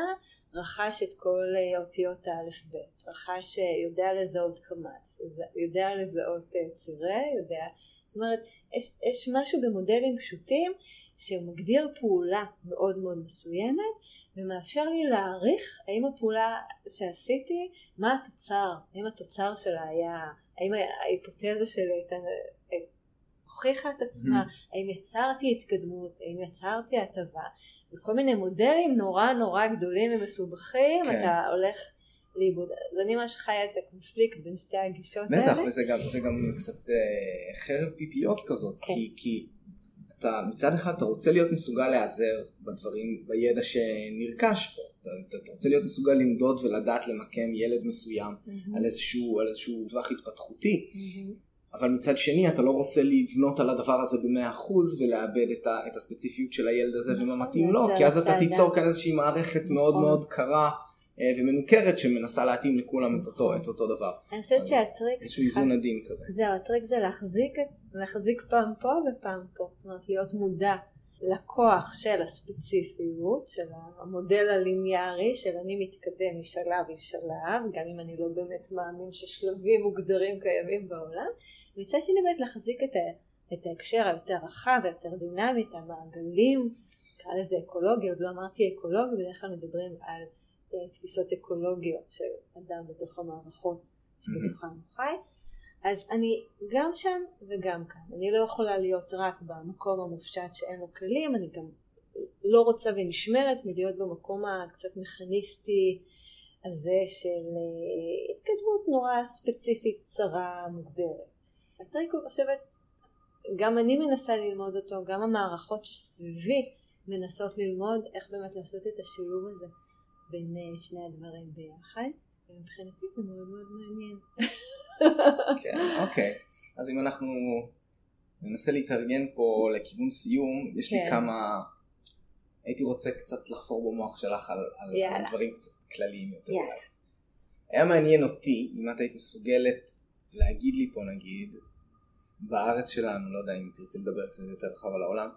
רכש את כל אה, אותיות האלף-בית, רכש, אה, יודע לזהות קמץ, יודע לזהות אה, צירה, יודע, זאת אומרת, יש, יש משהו במודלים פשוטים שמגדיר פעולה מאוד מאוד מסוימת ומאפשר לי להעריך האם הפעולה שעשיתי, מה התוצר, האם התוצר שלה היה, האם ההיפותזה שלי הייתה, הוכיחה את עצמה, האם יצרתי התקדמות, האם יצרתי הטבה, וכל מיני מודלים נורא נורא גדולים ומסובכים, כן. אתה הולך לאיבוד. אז אני ממש חיה את הקונפליקט בין שתי הגישות בטח, האלה. וזה גם, גם קצת אה, חרב פיפיות כזאת, כן. כי, כי אתה מצד אחד אתה רוצה להיות מסוגל להיעזר בדברים, בידע שנרכש פה, אתה, אתה, אתה רוצה להיות מסוגל למדוד ולדעת למקם ילד מסוים מהמם. על איזשהו, על איזשהו טווח התפתחותי, מהמם. אבל מצד שני אתה לא רוצה לבנות על הדבר הזה במאה אחוז ולאבד את, ה, את הספציפיות של הילד הזה נכון, ומה מתאים לו, כי אז אתה. תיצור כאן איזושהי מערכת מאוד נכון. מאוד קרה אה, ומנוכרת שמנסה להתאים לכולם את אותו, את אותו דבר, אני חושבת שהטריק, איזשהו איזון עדין כזה. זהו, הטריק זה להחזיק, להחזיק פעם פה ופעם פה, זאת אומרת להיות מודע לכוח של הספציפיות, של המודל הליניארי, של אני מתקדם משלב לשלב, גם אם אני לא באמת מאמין ששלבים מוגדרים קיימים בעולם, מצד שני באמת להחזיק את, ה, את ההקשר היותר רחב, היותר דינמי, את המעגלים, נקרא לזה אקולוגיה, עוד לא אמרתי אקולוגיה, בדרך כלל מדברים על אה, תפיסות אקולוגיות של אדם בתוך המערכות שבתוכן הוא חי. אז אני גם שם וגם כאן. אני לא יכולה להיות רק במקום המופשט שאין לו כלים, אני גם לא רוצה ונשמרת מלהיות במקום הקצת מכניסטי הזה של אה, התקדמות נורא ספציפית, צרה, מוגדרת. הטריק הוא חושבת, גם אני מנסה ללמוד אותו, גם המערכות שסביבי מנסות ללמוד איך באמת לעשות את השילוב הזה בין אה, שני הדברים ביחד, ומבחינתי זה מאוד מאוד מעניין. כן, אוקיי. אז אם אנחנו ננסה להתארגן פה לכיוון סיום, יש לי כן. כמה... הייתי רוצה קצת לחפור במוח שלך על, על יאללה. דברים קצת כלליים יותר. יאללה. היה מעניין אותי אם את היית מסוגלת להגיד לי פה נגיד, בארץ שלנו, לא יודע אם תרצי לדבר קצת יותר רחב על העולם,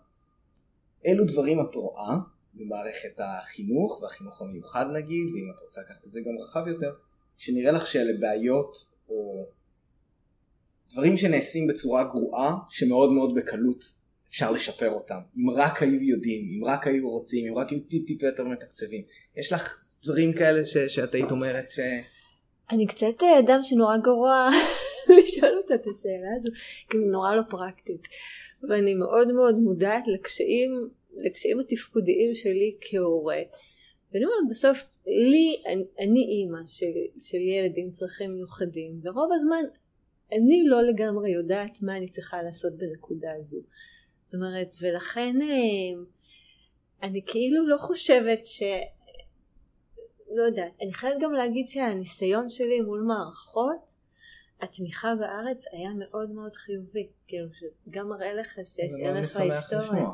אילו דברים את רואה במערכת החינוך והחינוך המיוחד נגיד, ואם את רוצה לקחת את זה גם רחב יותר, שנראה לך שאלה בעיות או דברים שנעשים בצורה גרועה, שמאוד מאוד בקלות אפשר לשפר אותם. אם רק היו יודעים, אם רק היו רוצים, אם רק היו טיפ טיפה יותר מתקצבים. יש לך דברים כאלה ש- שאת היית אומרת ש... אני קצת אה, אדם שנורא גרוע לשאול אותה את השאלה הזו, כי היא נורא לא פרקטית. ואני מאוד מאוד מודעת לקשיים, לקשיים התפקודיים שלי כהורה. ואני אומרת, בסוף, לי, אני, אני אימא של, של ילד עם צרכים מיוחדים, ורוב הזמן אני לא לגמרי יודעת מה אני צריכה לעשות בנקודה הזו. זאת אומרת, ולכן אה, אני כאילו לא חושבת ש... לא יודעת, אני חייבת גם להגיד שהניסיון שלי מול מערכות, התמיכה בארץ היה מאוד מאוד חיובי, כאילו שגם מראה לך שיש ערך להיסטוריה.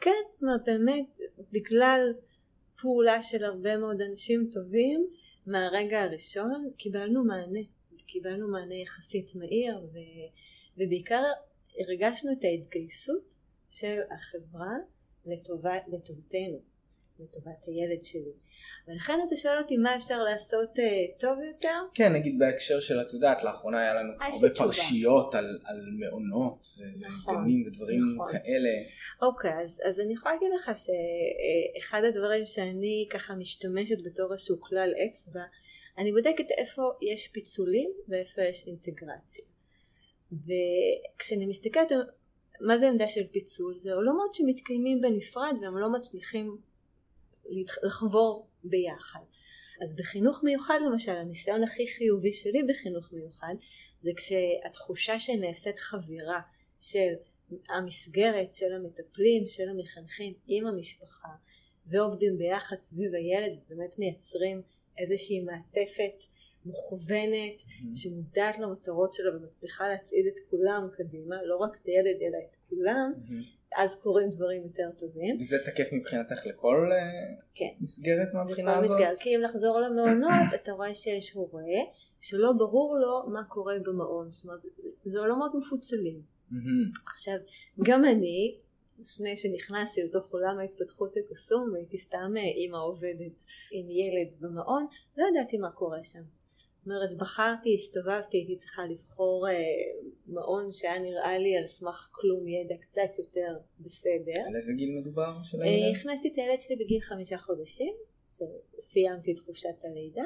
כן, זאת אומרת באמת, בגלל פעולה של הרבה מאוד אנשים טובים, מהרגע הראשון קיבלנו מענה, קיבלנו מענה יחסית מהיר, ו... ובעיקר הרגשנו את ההתגייסות של החברה לטובה, לטובתנו, לטובת הילד שלי. ולכן אתה שואל אותי מה אפשר לעשות uh, טוב יותר? כן, נגיד בהקשר של, את יודעת, לאחונה היה לנו אה, הרבה. פרשיות על, על מעונות נכון, וגנים ודברים נכון. כאלה. אוקיי, אז, אז אני יכולה להגיד לך שאחד הדברים שאני ככה משתמשת בתור איזשהו כלל אצבע, אני בודקת איפה יש פיצולים ואיפה יש אינטגרציה. וכשאני מסתכלת מה זה עמדה של פיצול? זה עולמות שמתקיימים בנפרד והם לא מצליחים לחבור ביחד. אז בחינוך מיוחד למשל, הניסיון הכי חיובי שלי בחינוך מיוחד זה כשהתחושה שנעשית חבירה של המסגרת, של המטפלים, של המחנכים עם המשפחה ועובדים ביחד סביב הילד ובאמת מייצרים איזושהי מעטפת מוכוונת שמודעת למטרות שלה ומצליחה להצעיד את כולם קדימה, לא רק את הילד אלא את כולם, אז קורים דברים יותר טובים. וזה תקף מבחינתך לכל אה, כן. מסגרת מהבחינה הזאת? מסגרת. כי אם לחזור למעונות, אתה רואה שיש הורה שלא ברור לו מה קורה במעון. זאת אומרת, זה- זה עולמות מפוצלים. עכשיו, גם אני, לפני שנכנסתי לתוך עולם ההתפתחות הקסום, הייתי סתם אה, אימא עובדת עם ילד במעון, לא ידעתי מה קורה שם. זאת אומרת, בחרתי, הסתובבתי, הייתי צריכה לבחור אה, מעון שהיה נראה לי על סמך כלום ידע קצת יותר בסדר. על איזה גיל מדובר של אה, הילד? הכנסתי את הילד שלי בגיל חמישה חודשים, שסיימתי את חופשת הלידה.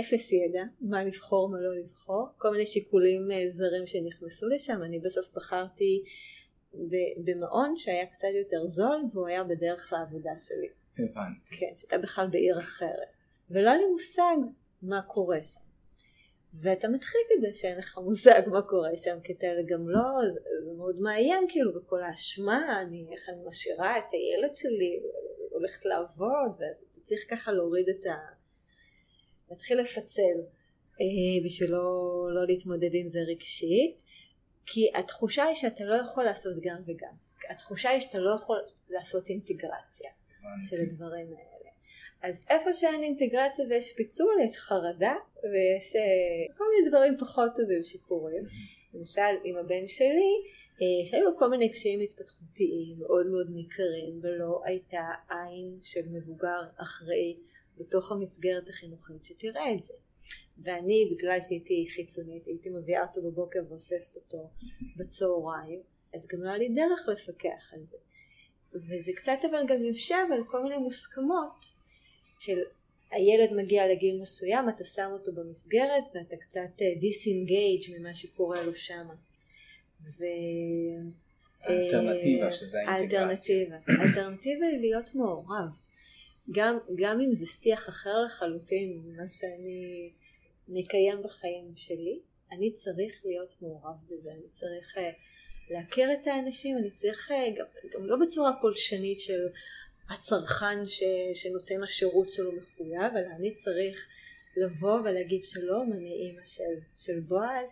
אפס ידע, מה לבחור, מה לא לבחור, כל מיני שיקולים אה, זרים שנכנסו לשם, אני בסוף בחרתי במעון שהיה קצת יותר זול והוא היה בדרך לעבודה שלי, הבנתי. כן, שהייתה בכלל בעיר אחרת, ולא היה לי מושג מה קורה שם. ואתה מדחיק את זה שאין לך מושג מה קורה שם, כי אתה גם לא, זה, זה מאוד מאיים כאילו בכל האשמה, אני, איך אני משאירה את הילד שלי, הולכת לעבוד, ואתה צריך ככה להוריד את ה... להתחיל לפצל אה, בשביל לא, לא להתמודד עם זה רגשית, כי התחושה היא שאתה לא יכול לעשות גם וגם. התחושה היא שאתה לא יכול לעשות אינטגרציה של. הדברים האלה. אז איפה שאין אינטגרציה ויש פיצול, יש חרדה ויש אה, כל מיני דברים פחות טובים שקורים. למשל עם הבן שלי, אה, שהיו לו כל מיני קשיים התפתחותיים מאוד מאוד ניכרים, ולא הייתה עין של מבוגר אחראי בתוך המסגרת החינוכית שתראה את זה. ואני, בגלל שהייתי חיצונית, הייתי מביאה אותו בבוקר ואוספת אותו בצהריים, אז גם לא היה לי דרך לפקח על זה. וזה קצת אבל גם יושב על כל מיני מוסכמות של הילד מגיע לגיל מסוים, אתה שם אותו במסגרת ואתה קצת דיסינגייג' ממה שקורה לו שם. ו... האלטרנטיבה, אה, שזה האינטגרציה. האלטרנטיבה. היא להיות מעורב. גם, גם אם זה שיח אחר לחלוטין ממה שאני מקיים בחיים שלי, אני צריך להיות מעורב בזה, אני צריך uh, להכיר את האנשים, אני צריך גם, גם לא בצורה פולשנית של הצרכן ש, שנותן השירות שלו מחויב, אלא אני צריך לבוא ולהגיד שלום, אני אימא של, של בועז,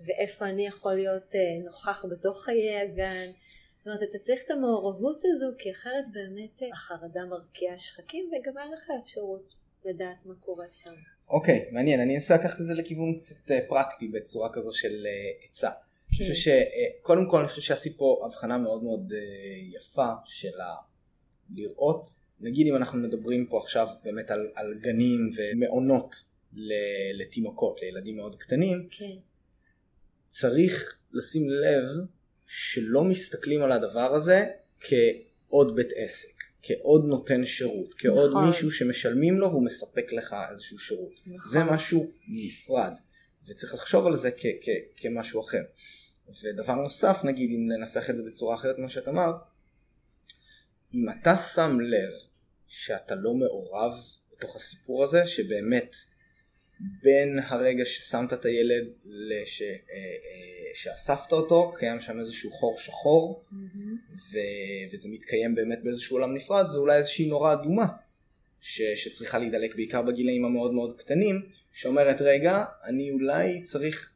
ואיפה אני יכול להיות אה, נוכח בתוך חיי הגן. זאת אומרת, אתה צריך את המעורבות הזו, כי אחרת באמת אה, החרדה מרקיעה שחקים, וגם אין לך אפשרות לדעת מה קורה שם. אוקיי, okay, מעניין, אני אנסה לקחת את זה לכיוון קצת אה, פרקטי בצורה כזו של עצה. כן. אני חושב שקודם כל אני חושב שעשית פה הבחנה מאוד מאוד יפה של ה... לראות, נגיד אם אנחנו מדברים פה עכשיו באמת על, על גנים ומעונות לתינוקות, לילדים מאוד קטנים, כן. צריך לשים לב שלא מסתכלים על הדבר הזה כעוד בית עסק, כעוד נותן שירות, כעוד נכון. מישהו שמשלמים לו והוא מספק לך איזשהו שירות. נכון. זה משהו נפרד, וצריך לחשוב על זה כ- כ- כמשהו אחר. ודבר נוסף, נגיד אם ננסח את זה בצורה אחרת ממה שאת אמרת, אם אתה שם לב שאתה לא מעורב בתוך הסיפור הזה, שבאמת בין הרגע ששמת את הילד לש... אה, אה, שאספת אותו, קיים שם איזשהו חור שחור, mm-hmm. ו... וזה מתקיים באמת באיזשהו עולם נפרד, זה אולי איזושהי נורה אדומה. ש... שצריכה להידלק בעיקר בגילאים המאוד מאוד קטנים, שאומרת רגע, אני אולי צריך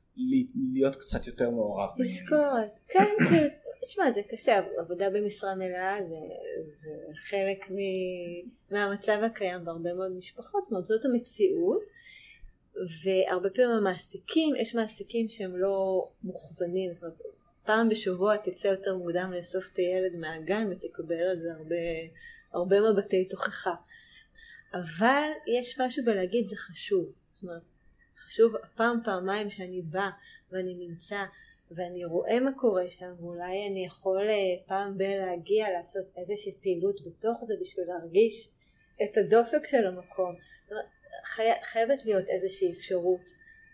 להיות קצת יותר מעורב. תזכורת, כן, כאילו, תשמע זה קשה, עבודה במשרה מלאה זה, זה חלק מ, מהמצב הקיים בהרבה מאוד משפחות, זאת אומרת זאת המציאות והרבה פעמים המעסיקים, יש מעסיקים שהם לא מוכוונים, זאת אומרת פעם בשבוע תצא יותר מוקדם לאסוף את הילד מהגן ותקבל על זה הרבה, הרבה מבטי תוכחה. אבל יש משהו בלהגיד זה חשוב, זאת אומרת חשוב פעם פעמיים שאני באה ואני נמצא ואני רואה מה קורה שם ואולי אני יכול אה, פעם ב- להגיע לעשות איזושהי פעילות בתוך זה בשביל להרגיש את הדופק של המקום. חי... חייבת להיות איזושהי אפשרות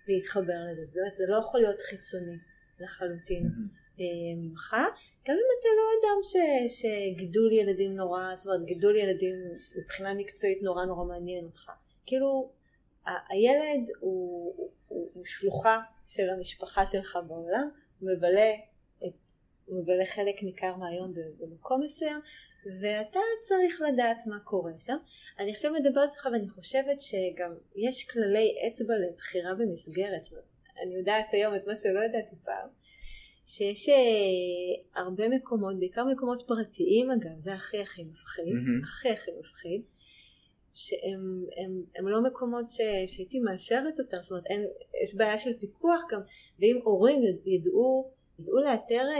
להתחבר לזה, אז באמת זה לא יכול להיות חיצוני לחלוטין mm-hmm. ממך, גם אם אתה לא אדם ש... שגידול ילדים נורא, זאת אומרת גידול ילדים מבחינה מקצועית נורא נורא מעניין אותך, כאילו ה- הילד הוא, הוא, הוא, הוא שלוחה של המשפחה שלך בעולם מבלה, את, מבלה חלק ניכר מהיום במקום מסוים ואתה צריך לדעת מה קורה שם. אני עכשיו מדברת איתך ואני חושבת שגם יש כללי אצבע לבחירה במסגרת. אני יודעת היום את מה שלא ידעתי פעם. שיש אה, הרבה מקומות, בעיקר מקומות פרטיים אגב, זה הכי הכי מפחיד, mm-hmm. הכי הכי מפחיד, שהם הם, הם לא מקומות ש, שהייתי מאשרת אותם, זאת אומרת אין, יש בעיה של פיקוח גם, ואם הורים ידעו, ידעו לאתר אה,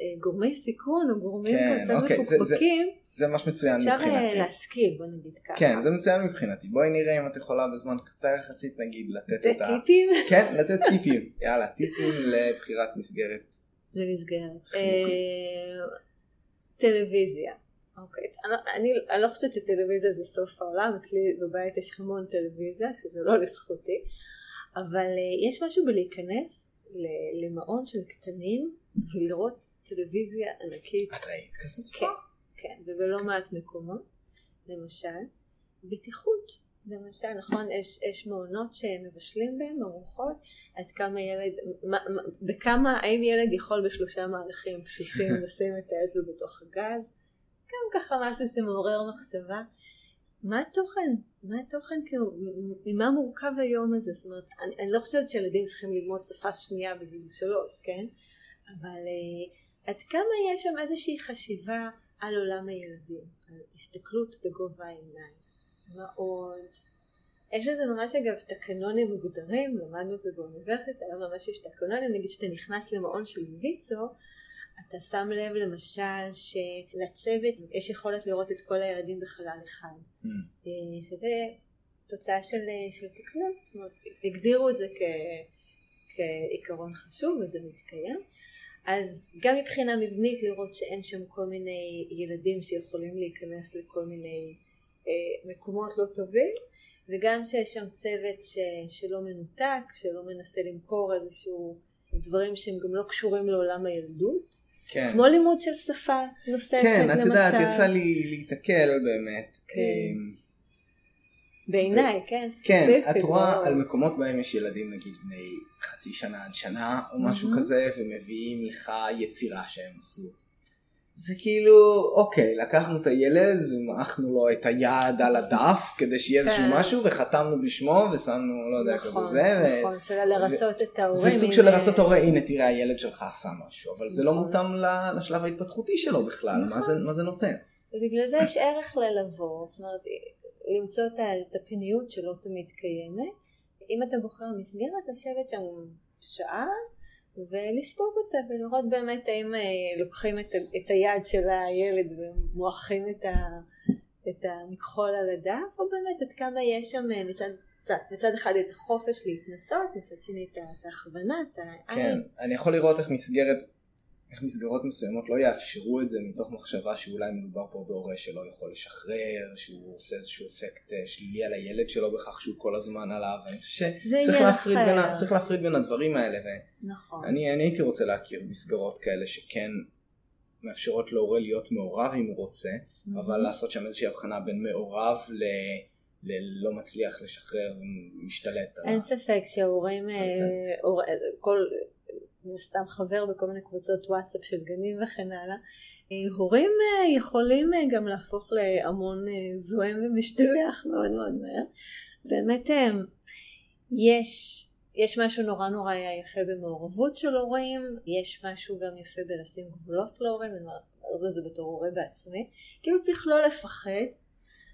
אה, גורמי סיכון או גורמים כן, קצת אוקיי, מפוקפקים, זה, זה, זה ממש מצוין אפשר מבחינתי. אפשר להשכיל בוא נגיד ככה. כן זה מצוין מבחינתי, בואי נראה אם את יכולה בזמן קצר יחסית נגיד לתת את ה... טיפים? כן לתת טיפים, יאללה טיפים לבחירת מסגרת. למסגרת. טלוויזיה. אוקיי, אני, אני, אני לא חושבת שטלוויזיה זה סוף העולם, אצלי בבית יש המון טלוויזיה, שזה לא לזכותי, אבל uh, יש משהו בלהיכנס למעון של קטנים ולראות טלוויזיה ענקית. את ראית כזה כן, כן, ובלא מעט מקומות, למשל, בטיחות. למשל, נכון, יש, יש מעונות שמבשלים בהם ארוחות, עד כמה ילד, מה, מה, בכמה, האם ילד יכול בשלושה מהלכים פשוטים לשים את האצבע בתוך הגז, גם ככה משהו שמעורר מחשבה. מה התוכן? מה התוכן כאילו, ממה מורכב היום הזה? זאת אומרת, אני, אני לא חושבת שילדים צריכים ללמוד שפה שנייה בגיל שלוש, כן? אבל uh, עד כמה יש שם איזושהי חשיבה על עולם הילדים, על הסתכלות בגובה העיניים, מה עוד? יש לזה ממש אגב תקנונים מוגדרים, למדנו את זה באוניברסיטה, היום ממש יש תקנונים, נגיד שאתה נכנס למעון של ויצו, אתה שם לב למשל שלצוות יש יכולת לראות את כל הילדים בחלל אחד, mm. אה, שזה תוצאה של, של תקנון, זאת אומרת הגדירו את זה כ, כעיקרון חשוב וזה מתקיים. אז גם מבחינה מבנית לראות שאין שם כל מיני ילדים שיכולים להיכנס לכל מיני אה, מקומות לא טובים וגם שיש שם צוות ש, שלא מנותק, שלא מנסה למכור איזשהו דברים שהם גם לא קשורים לעולם הילדות. כן. כמו לימוד של שפה נוספת כן, למשל. כן, את יודעת, יצא לי להיתקל באמת. כן. אמ, בעיניי, כן, ספציפית. כן, את רואה או... על מקומות בהם יש ילדים נגיד בני חצי שנה עד שנה או משהו mm-hmm. כזה, ומביאים לך יצירה שהם עשו. זה כאילו, אוקיי, לקחנו את הילד ומעכנו לו את היד על הדף כדי שיהיה איזשהו כן. משהו וחתמנו בשמו ושמנו, לא יודע, כזה נכון, זה. ו- נכון, של לרצות את ההורים. זה סוג של לרצות הורה, הנה תראה הילד שלך עשה משהו, אבל זה לא נכון. מותאם לשלב ההתפתחותי שלו בכלל, מה זה- מה זה נותן? ובגלל זה יש ערך ללבוא, זאת אומרת, למצוא את הפניות שלא תמיד קיימת. אם אתה בוחר מסגרת, לשבת שם שעה ולספוג אותה ולראות באמת האם אה, לוקחים את, את היד של הילד ומועכים את, את המכחול על הדף, או באמת עד כמה יש שם אה, מצד, מצד, אחד את החופש להתנסות, מצד שני את ההכוונה, את העין. כן, אני יכול לראות איך מסגרת, איך מסגרות מסוימות לא יאפשרו את זה מתוך מחשבה שאולי מדובר פה בהורה שלא יכול לשחרר, שהוא עושה איזשהו אפקט אה, שלילי על הילד שלו בכך שהוא כל הזמן עליו, אני חושב שצריך להפריד בין. צריך להפריד בין הדברים האלה, נכון. ואני אני הייתי רוצה להכיר מסגרות כאלה שכן מאפשרות להורה להיות מעורב אם הוא רוצה, Mhm. אבל לעשות שם איזושהי הבחנה בין מעורב ל... ללא מצליח לשחרר. על ה- אין ספק שההורים, אה, כל, מן סתם חבר בכל מיני קבוצות וואטסאפ של גנים וכן הלאה, אה, הורים אה, יכולים אה, גם להפוך להמון זועם ומשתלח מאוד מאוד מהר. באמת יש, יש משהו נורא נורא יפה במעורבות של הורים, יש משהו גם יפה בלשים גבולות להורים, אני אומרת את זה בתור הורה בעצמי, כאילו צריך לא לפחד,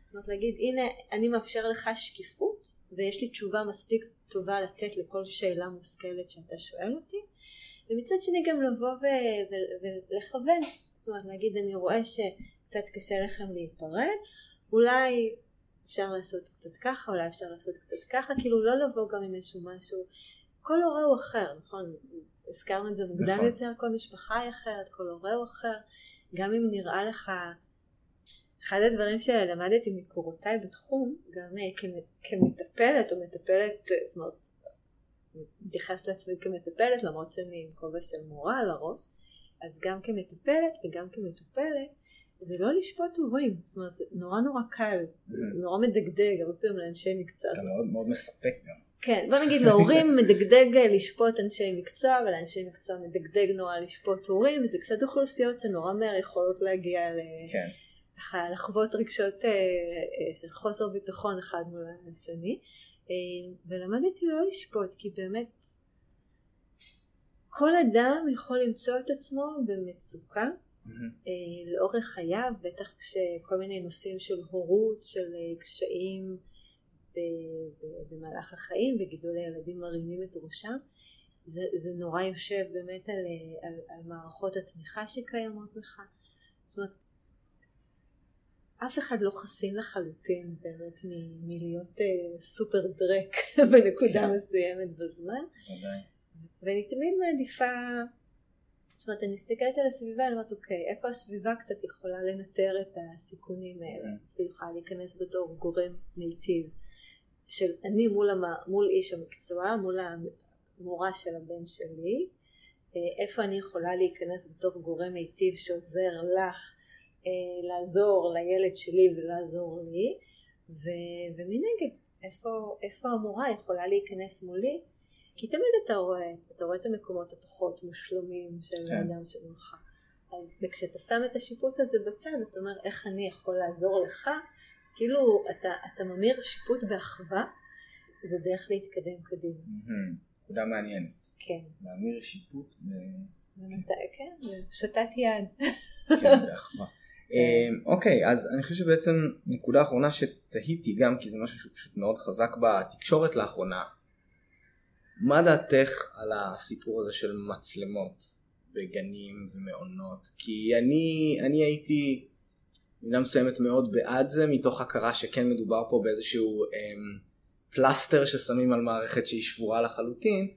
זאת אומרת להגיד הנה אני מאפשר לך שקיפות ויש לי תשובה מספיק טובה לתת לכל שאלה מושכלת שאתה שואל אותי. ומצד שני גם לבוא ו- ו- ולכוון. זאת אומרת להגיד אני רואה שקצת קשה לכם להיפרד אולי אפשר לעשות קצת ככה אולי אפשר לעשות קצת ככה כאילו לא לבוא גם עם איזשהו משהו. כל הורה הוא אחר נכון? הזכרנו את זה מוקדם נכון. יותר כל משפחה היא אחרת כל הורה הוא אחר. גם אם נראה לך אחד הדברים שלמדתי מקורותיי בתחום, גם אה, כמ- כמטפלת או מטפלת, אה, זאת אומרת, מתייחס לעצמי כמטפלת למרות שאני עם כובע של מורה על הראש, אז גם כמטפלת וגם כמטופלת, זה לא לשפוט הורים, זאת אומרת זה נורא נורא קל, נורא מדגדג, הרבה פעמים לאנשי מקצוע, אתה מאוד מאוד מספק גם. כן, בוא נגיד להורים מדגדג אה, לשפוט אנשי מקצוע ולאנשי מקצוע מדגדג נורא לשפוט הורים, זה קצת אוכלוסיות שנורא מהר יכולות להגיע ל... כן. ככה לחוות רגשות אה, אה, של חוסר ביטחון אחד מול השני. אה, ולמדתי לא לשפוט כי באמת כל אדם יכול למצוא את עצמו במצוקה. אה, לאורך חייו בטח כשכל מיני נושאים של הורות של קשיים במהלך החיים וגידול הילדים מרימים את ראשם. זה, זה נורא יושב באמת על, על, על מערכות התמיכה שקיימות לך. זאת אומרת אף אחד לא חסין לחלוטין באמת מ- מלהיות אה, סופר דרק בנקודה כן. מסוימת בזמן. ואני תמיד מעדיפה זאת אומרת אני מסתכלת על הסביבה אני אומרת אוקיי איפה הסביבה קצת יכולה לנטר את הסיכונים האלה Mhm. ויכולה להיכנס בתור גורם מיטיב של אני מול, המ... מול איש המקצוע מול המורה של הבן שלי אה, איפה אני יכולה להיכנס בתור גורם מיטיב שעוזר לך לעזור לילד שלי ולעזור לי ו... ומנגד איפה, איפה המורה יכולה להיכנס מולי כי תמיד אתה רואה, אתה רואה את המקומות הפחות מושלמים של כן. האדם שמולך. אז וכשאתה שם את השיפוט הזה בצד, אתה אומר איך אני יכול לעזור לך, כאילו אתה, אתה ממיר שיפוט באחווה, זה דרך להתקדם קדימה. נקודה מעניינת. כן. להמיר שיפוט ב- כן, שתת יד. כן, באחווה. אמ, אוקיי, אז אני חושב שבעצם נקודה אחרונה שתהיתי גם, כי זה משהו שהוא פשוט מאוד חזק בתקשורת לאחרונה. מה דעתך על הסיפור הזה של מצלמות בגנים ומעונות? כי אני, אני הייתי במידה מסוימת מאוד בעד זה, מתוך הכרה שכן מדובר פה באיזשהו אמ, פלסטר ששמים על מערכת שהיא שבורה לחלוטין.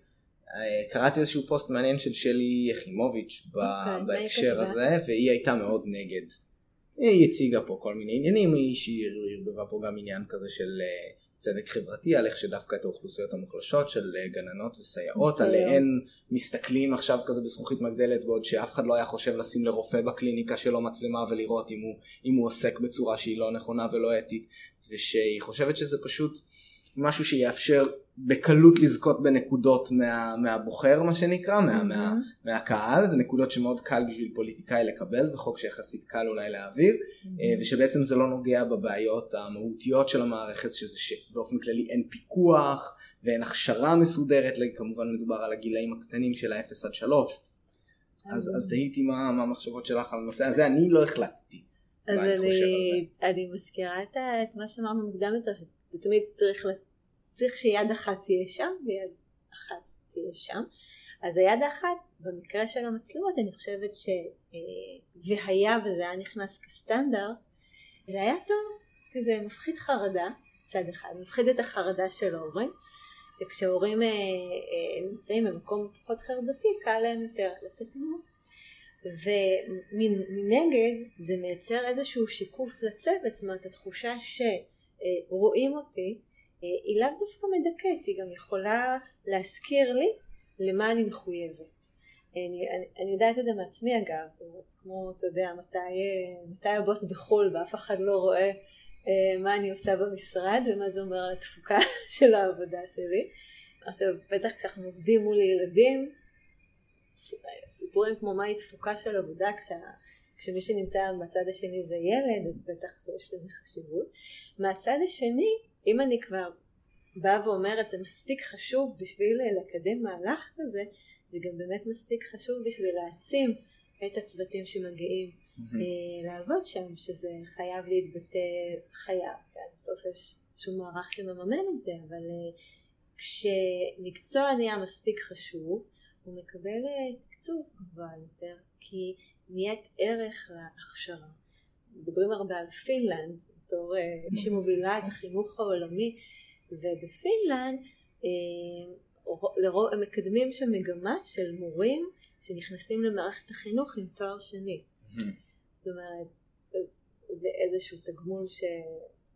אה, קראתי איזשהו פוסט מעניין של שלי יחימוביץ' ב- אוקיי, בהקשר? הזה, והיא הייתה מאוד נגד. היא הציגה פה כל מיני עניינים, היא שהיא ערבבה פה גם עניין כזה של אה, צדק חברתי, על איך שדווקא את האוכלוסיות המוחלשות של אה, גננות וסייעות, סייעות. עליהן מסתכלים עכשיו כזה בזכוכית מגדלת, בעוד שאף אחד לא היה חושב לשים לרופא בקליניקה שלו מצלמה ולראות אם הוא, אם הוא עוסק בצורה שהיא לא נכונה ולא אתית, ושהיא חושבת שזה פשוט משהו שיאפשר בקלות לזכות בנקודות מה, מהבוחר מה שנקרא, מה, מה, מהקהל, זה נקודות שמאוד קל בשביל פוליטיקאי לקבל וחוק שיחסית קל אולי להעביר ושבעצם זה לא נוגע בבעיות המהותיות של המערכת שזה שבאופן כללי אין פיקוח ואין הכשרה מסודרת, כמובן מדובר על הגילאים הקטנים של ה-0 עד 3 אז, אז תהיתי מה, מה המחשבות שלך על הנושא הזה, אני לא החלטתי. אז אני, אני, מזכירה את מה שאמרנו מוקדם יותר, שתמיד צריך, צריך שיד אחת תהיה שם ויד אחת תהיה שם. אז היד האחת, במקרה של המצלמות, אני חושבת ש... אה, והיה וזה היה נכנס כסטנדרט, זה היה טוב, כי זה מפחיד חרדה, צד אחד, מפחיד את החרדה של ההורים, וכשהורים אה, אה, נמצאים במקום פחות חרדתי, קל להם יותר לתת אמון. ומנגד זה מייצר איזשהו שיקוף לצוות, זאת אומרת התחושה שרואים אותי היא לאו דווקא מדכאת, היא גם יכולה להזכיר לי למה אני מחויבת. אני, אני, אני יודעת את זה מעצמי אגב, זאת אומרת, כמו, אתה יודע, מתי, מתי הבוס בחו"ל ואף אחד לא רואה אה, מה אני עושה במשרד ומה זה אומר על התפוקה של העבודה שלי. עכשיו, בטח כשאנחנו עובדים מול ילדים, סיפורים כמו מהי תפוקה של עבודה כשה, כשמי שנמצא בצד השני זה ילד, אז בטח שיש לזה חשיבות. מהצד השני, אם אני כבר באה ואומרת זה מספיק חשוב בשביל לקדם מהלך כזה, זה גם באמת מספיק חשוב בשביל להעצים את הצוותים שמגיעים mm-hmm. לעבוד שם, שזה חייב להתבטא, חייב, בסוף יש שום מערך שמממן את זה, אבל אה, כשמקצוע נהיה מספיק חשוב, הוא מקבל אה, תקצוב גבוה יותר, כי נהיית ערך להכשרה. מדברים הרבה על פינלנד, בתור מי שמובילה את החינוך העולמי, ובפינלנד לרוב הם מקדמים שם מגמה של מורים שנכנסים למערכת החינוך עם תואר שני. זאת אומרת, ואיזשהו תגמול, ש...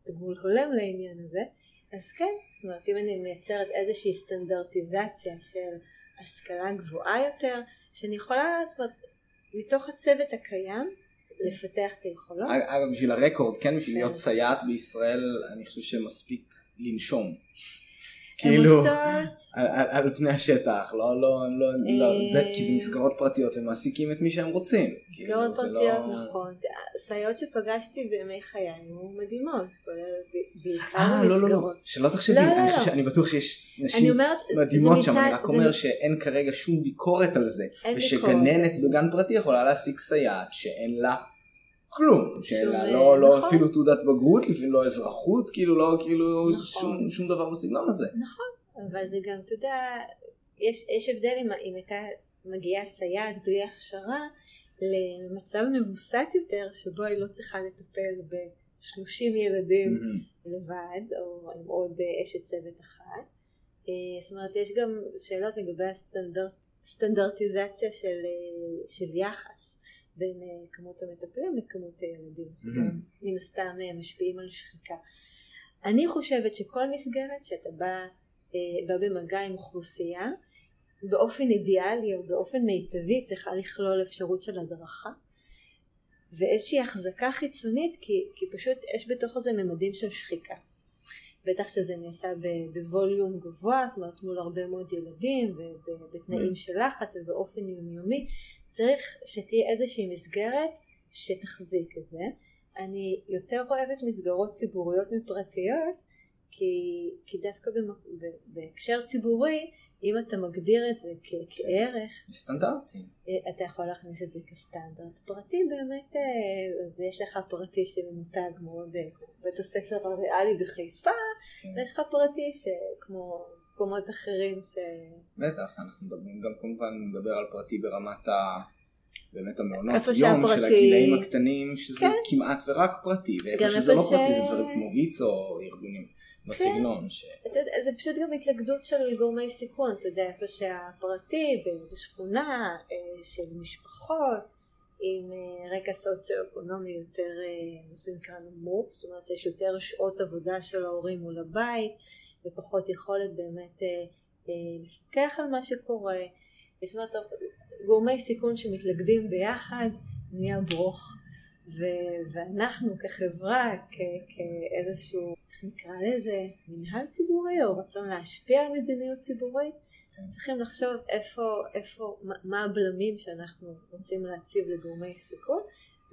תגמול הולם לעניין הזה. אז כן, זאת אומרת, אם אני מייצרת איזושהי סטנדרטיזציה של השכלה גבוהה יותר, שאני יכולה, זאת אומרת, מתוך הצוות הקיים, לפתח את היכולות. אגב, בשביל הרקורד, כן, בשביל להיות כן. סייעת בישראל, אני חושב שמספיק לנשום. כאילו, על, פני השטח, לא, לא, לא, לא, כי זה מסגרות פרטיות, הם מעסיקים את מי שהם רוצים. מסגרות כאילו, פרטיות. נכון. סייעות שפגשתי בימי חיי היו מדהימות, בעיקר במסגרות. לא, לא, לא, שלא תחשבי, לא, אני, לא, אני בטוח שיש נשים מדהימות שם, אני רק אומר שאין כרגע שום ביקורת על זה, ושגננת בגן פרטי יכולה להעסיק סייעת שאין לה כלום, שאלה, לא, לא נכון. אפילו תעודת בגרות, לפעמים לא אזרחות, כאילו לא, כאילו נכון. שום, שום דבר בסגנון הזה. נכון, אבל זה גם, אתה יודע, יש, יש הבדל אם, אם הייתה מגיעה סייעת בלי הכשרה למצב מבוסת יותר, שבו היא לא צריכה לטפל ב-30 ילדים mm-hmm. לבד, או עם עוד אה, אשת צוות אחת. אה, זאת אומרת, יש גם שאלות לגבי הסטנדרטיזציה של, אה, של יחס. בין כמות המטפלים לכמות הילדים, שגם מן הסתם משפיעים על שחיקה. אני חושבת שכל מסגרת שאתה בא, בא במגע עם אוכלוסייה, באופן אידיאלי או באופן מיטבי צריכה לכלול אפשרות של הדרכה ואיזושהי החזקה חיצונית כי, כי פשוט יש בתוך זה ממדים של שחיקה. בטח שזה נעשה בווליום גבוה, זאת אומרת מול הרבה מאוד ילדים ובתנאים mm. של לחץ ובאופן יומיומי, צריך שתהיה איזושהי מסגרת שתחזיק את זה. אני יותר אוהבת מסגרות ציבוריות מפרטיות כי, כי דווקא בהקשר ציבורי אם אתה מגדיר את זה כ- כערך, סטנדרטי, אה, אתה יכול להכניס את זה כסטנדרט. פרטי באמת, אה, אז יש לך פרטי שממותג מאוד, אה, בית הספר הריאלי בחיפה, כן. ויש לך פרטי שכמו מקומות אחרים ש... בטח, אנחנו מדברים גם כמובן נדבר על פרטי ברמת ה... באמת המעונות יום של הגילאים הקטנים שזה כן. כמעט ורק פרטי ואיפה שזה לא ש... פרטי זה דברים כמו ויצו או ארגונים בסגנון. כן. ש... אתה יודע, זה פשוט גם התלכדות של גורמי סיכון, אתה יודע, איפה שהפרטי, בשכונה אה, של משפחות, עם אה, רקע סוציו-אקונומי יותר, אה, מה שנקרא נמוך, זאת אומרת שיש יותר שעות עבודה של ההורים מול הבית, ופחות יכולת באמת לפקח על מה שקורה. זאת אומרת, גורמי סיכון שמתלכדים ביחד, נהיה ברוך. ו- ואנחנו כחברה, כ- כאיזשהו איך נקרא לזה, מנהל ציבורי או רצון להשפיע על מדיניות ציבורית, כן. צריכים לחשוב איפה, איפה, מה, הבלמים שאנחנו רוצים להציב לגורמי סיכון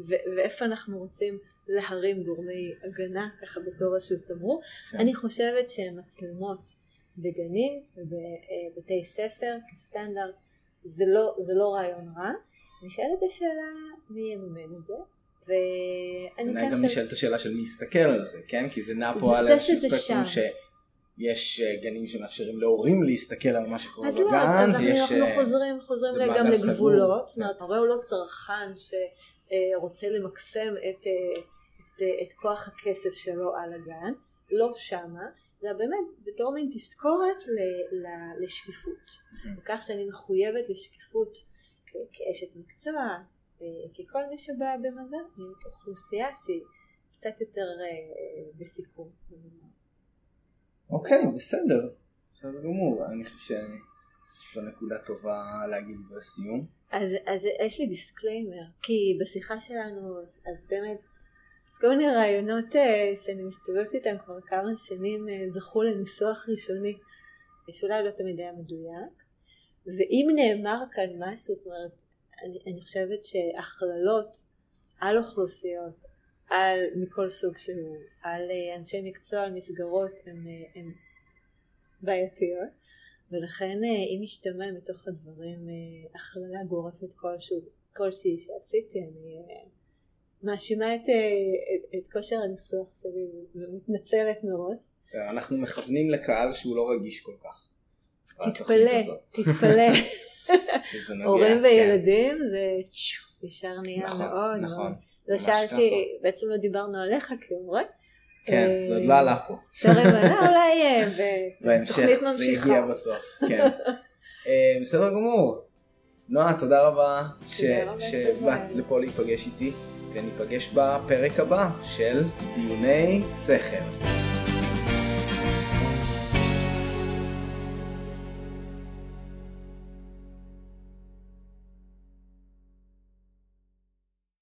ו- ואיפה אנחנו רוצים להרים גורמי הגנה ככה בתור רשות תמרור. כן. אני חושבת שמצלמות בגנים ובבתי ספר כסטנדרט זה לא, זה לא רעיון רע. נשאלת השאלה מי יממן את זה. ואני כן גם נשאלת השאלה של מי יסתכל על זה, כן? כי זה נע פה על איזשהו ספקטרום שיש אה, גנים שמאפשרים להורים להסתכל על מה שקורה בגן, לא, אז, אז ויש... אנחנו אה, חוזרים, חוזרים גם לגבולות, זאת אומרת, ההורה הוא לא צרכן שרוצה למקסם את, אה, את, את כוח הכסף שלו על הגן, לא שמה, אלא באמת בתור מין תזכורת לשקיפות, וכך שאני מחויבת לשקיפות כאשת מקצוע, ככל מי שבא במגע עם אוכלוסייה שהיא קצת יותר בסיכון. אוקיי, בסדר. בסדר גמור. אני חושב שזו נקודה טובה להגיד בסיום. אז, אז יש לי disclaimer, כי בשיחה שלנו, אז, אז באמת, אז כל מיני רעיונות uh, שאני מסתובבת איתם כבר כמה שנים זכו לניסוח ראשוני, שאולי לא תמיד היה מדויק, ואם נאמר כאן משהו, זאת אומרת, אני, אני חושבת שהכללות על אוכלוסיות, על מכל סוג שהוא, על אה, אנשי מקצוע, על מסגרות, הם, אה, בעייתיות ולכן אה, אם משתמע מתוך הדברים הכללה גורפת כלשהו, כלשהי שעשיתי אני מאשימה את, את, את כושר הניסוח שלי ומתנצלת מראש. אנחנו מכוונים לקהל שהוא לא רגיש כל כך. תתפלא, תתפלא. הורים כן. וילדים זה ישר נהיה נכון, מאוד נכון, מאוד. לא שאלתי, בעצם לא דיברנו עליך כהורה. כן, זה עוד לא עלה פה. טרם עלה אולי אה, בתוכנית ממשיכה. זה הגיע בסוף, כן. אה, בסדר גמור. נועה, תודה רבה שבאת לפה להיפגש איתי, וניפגש בפרק הבא של דיוני שכל.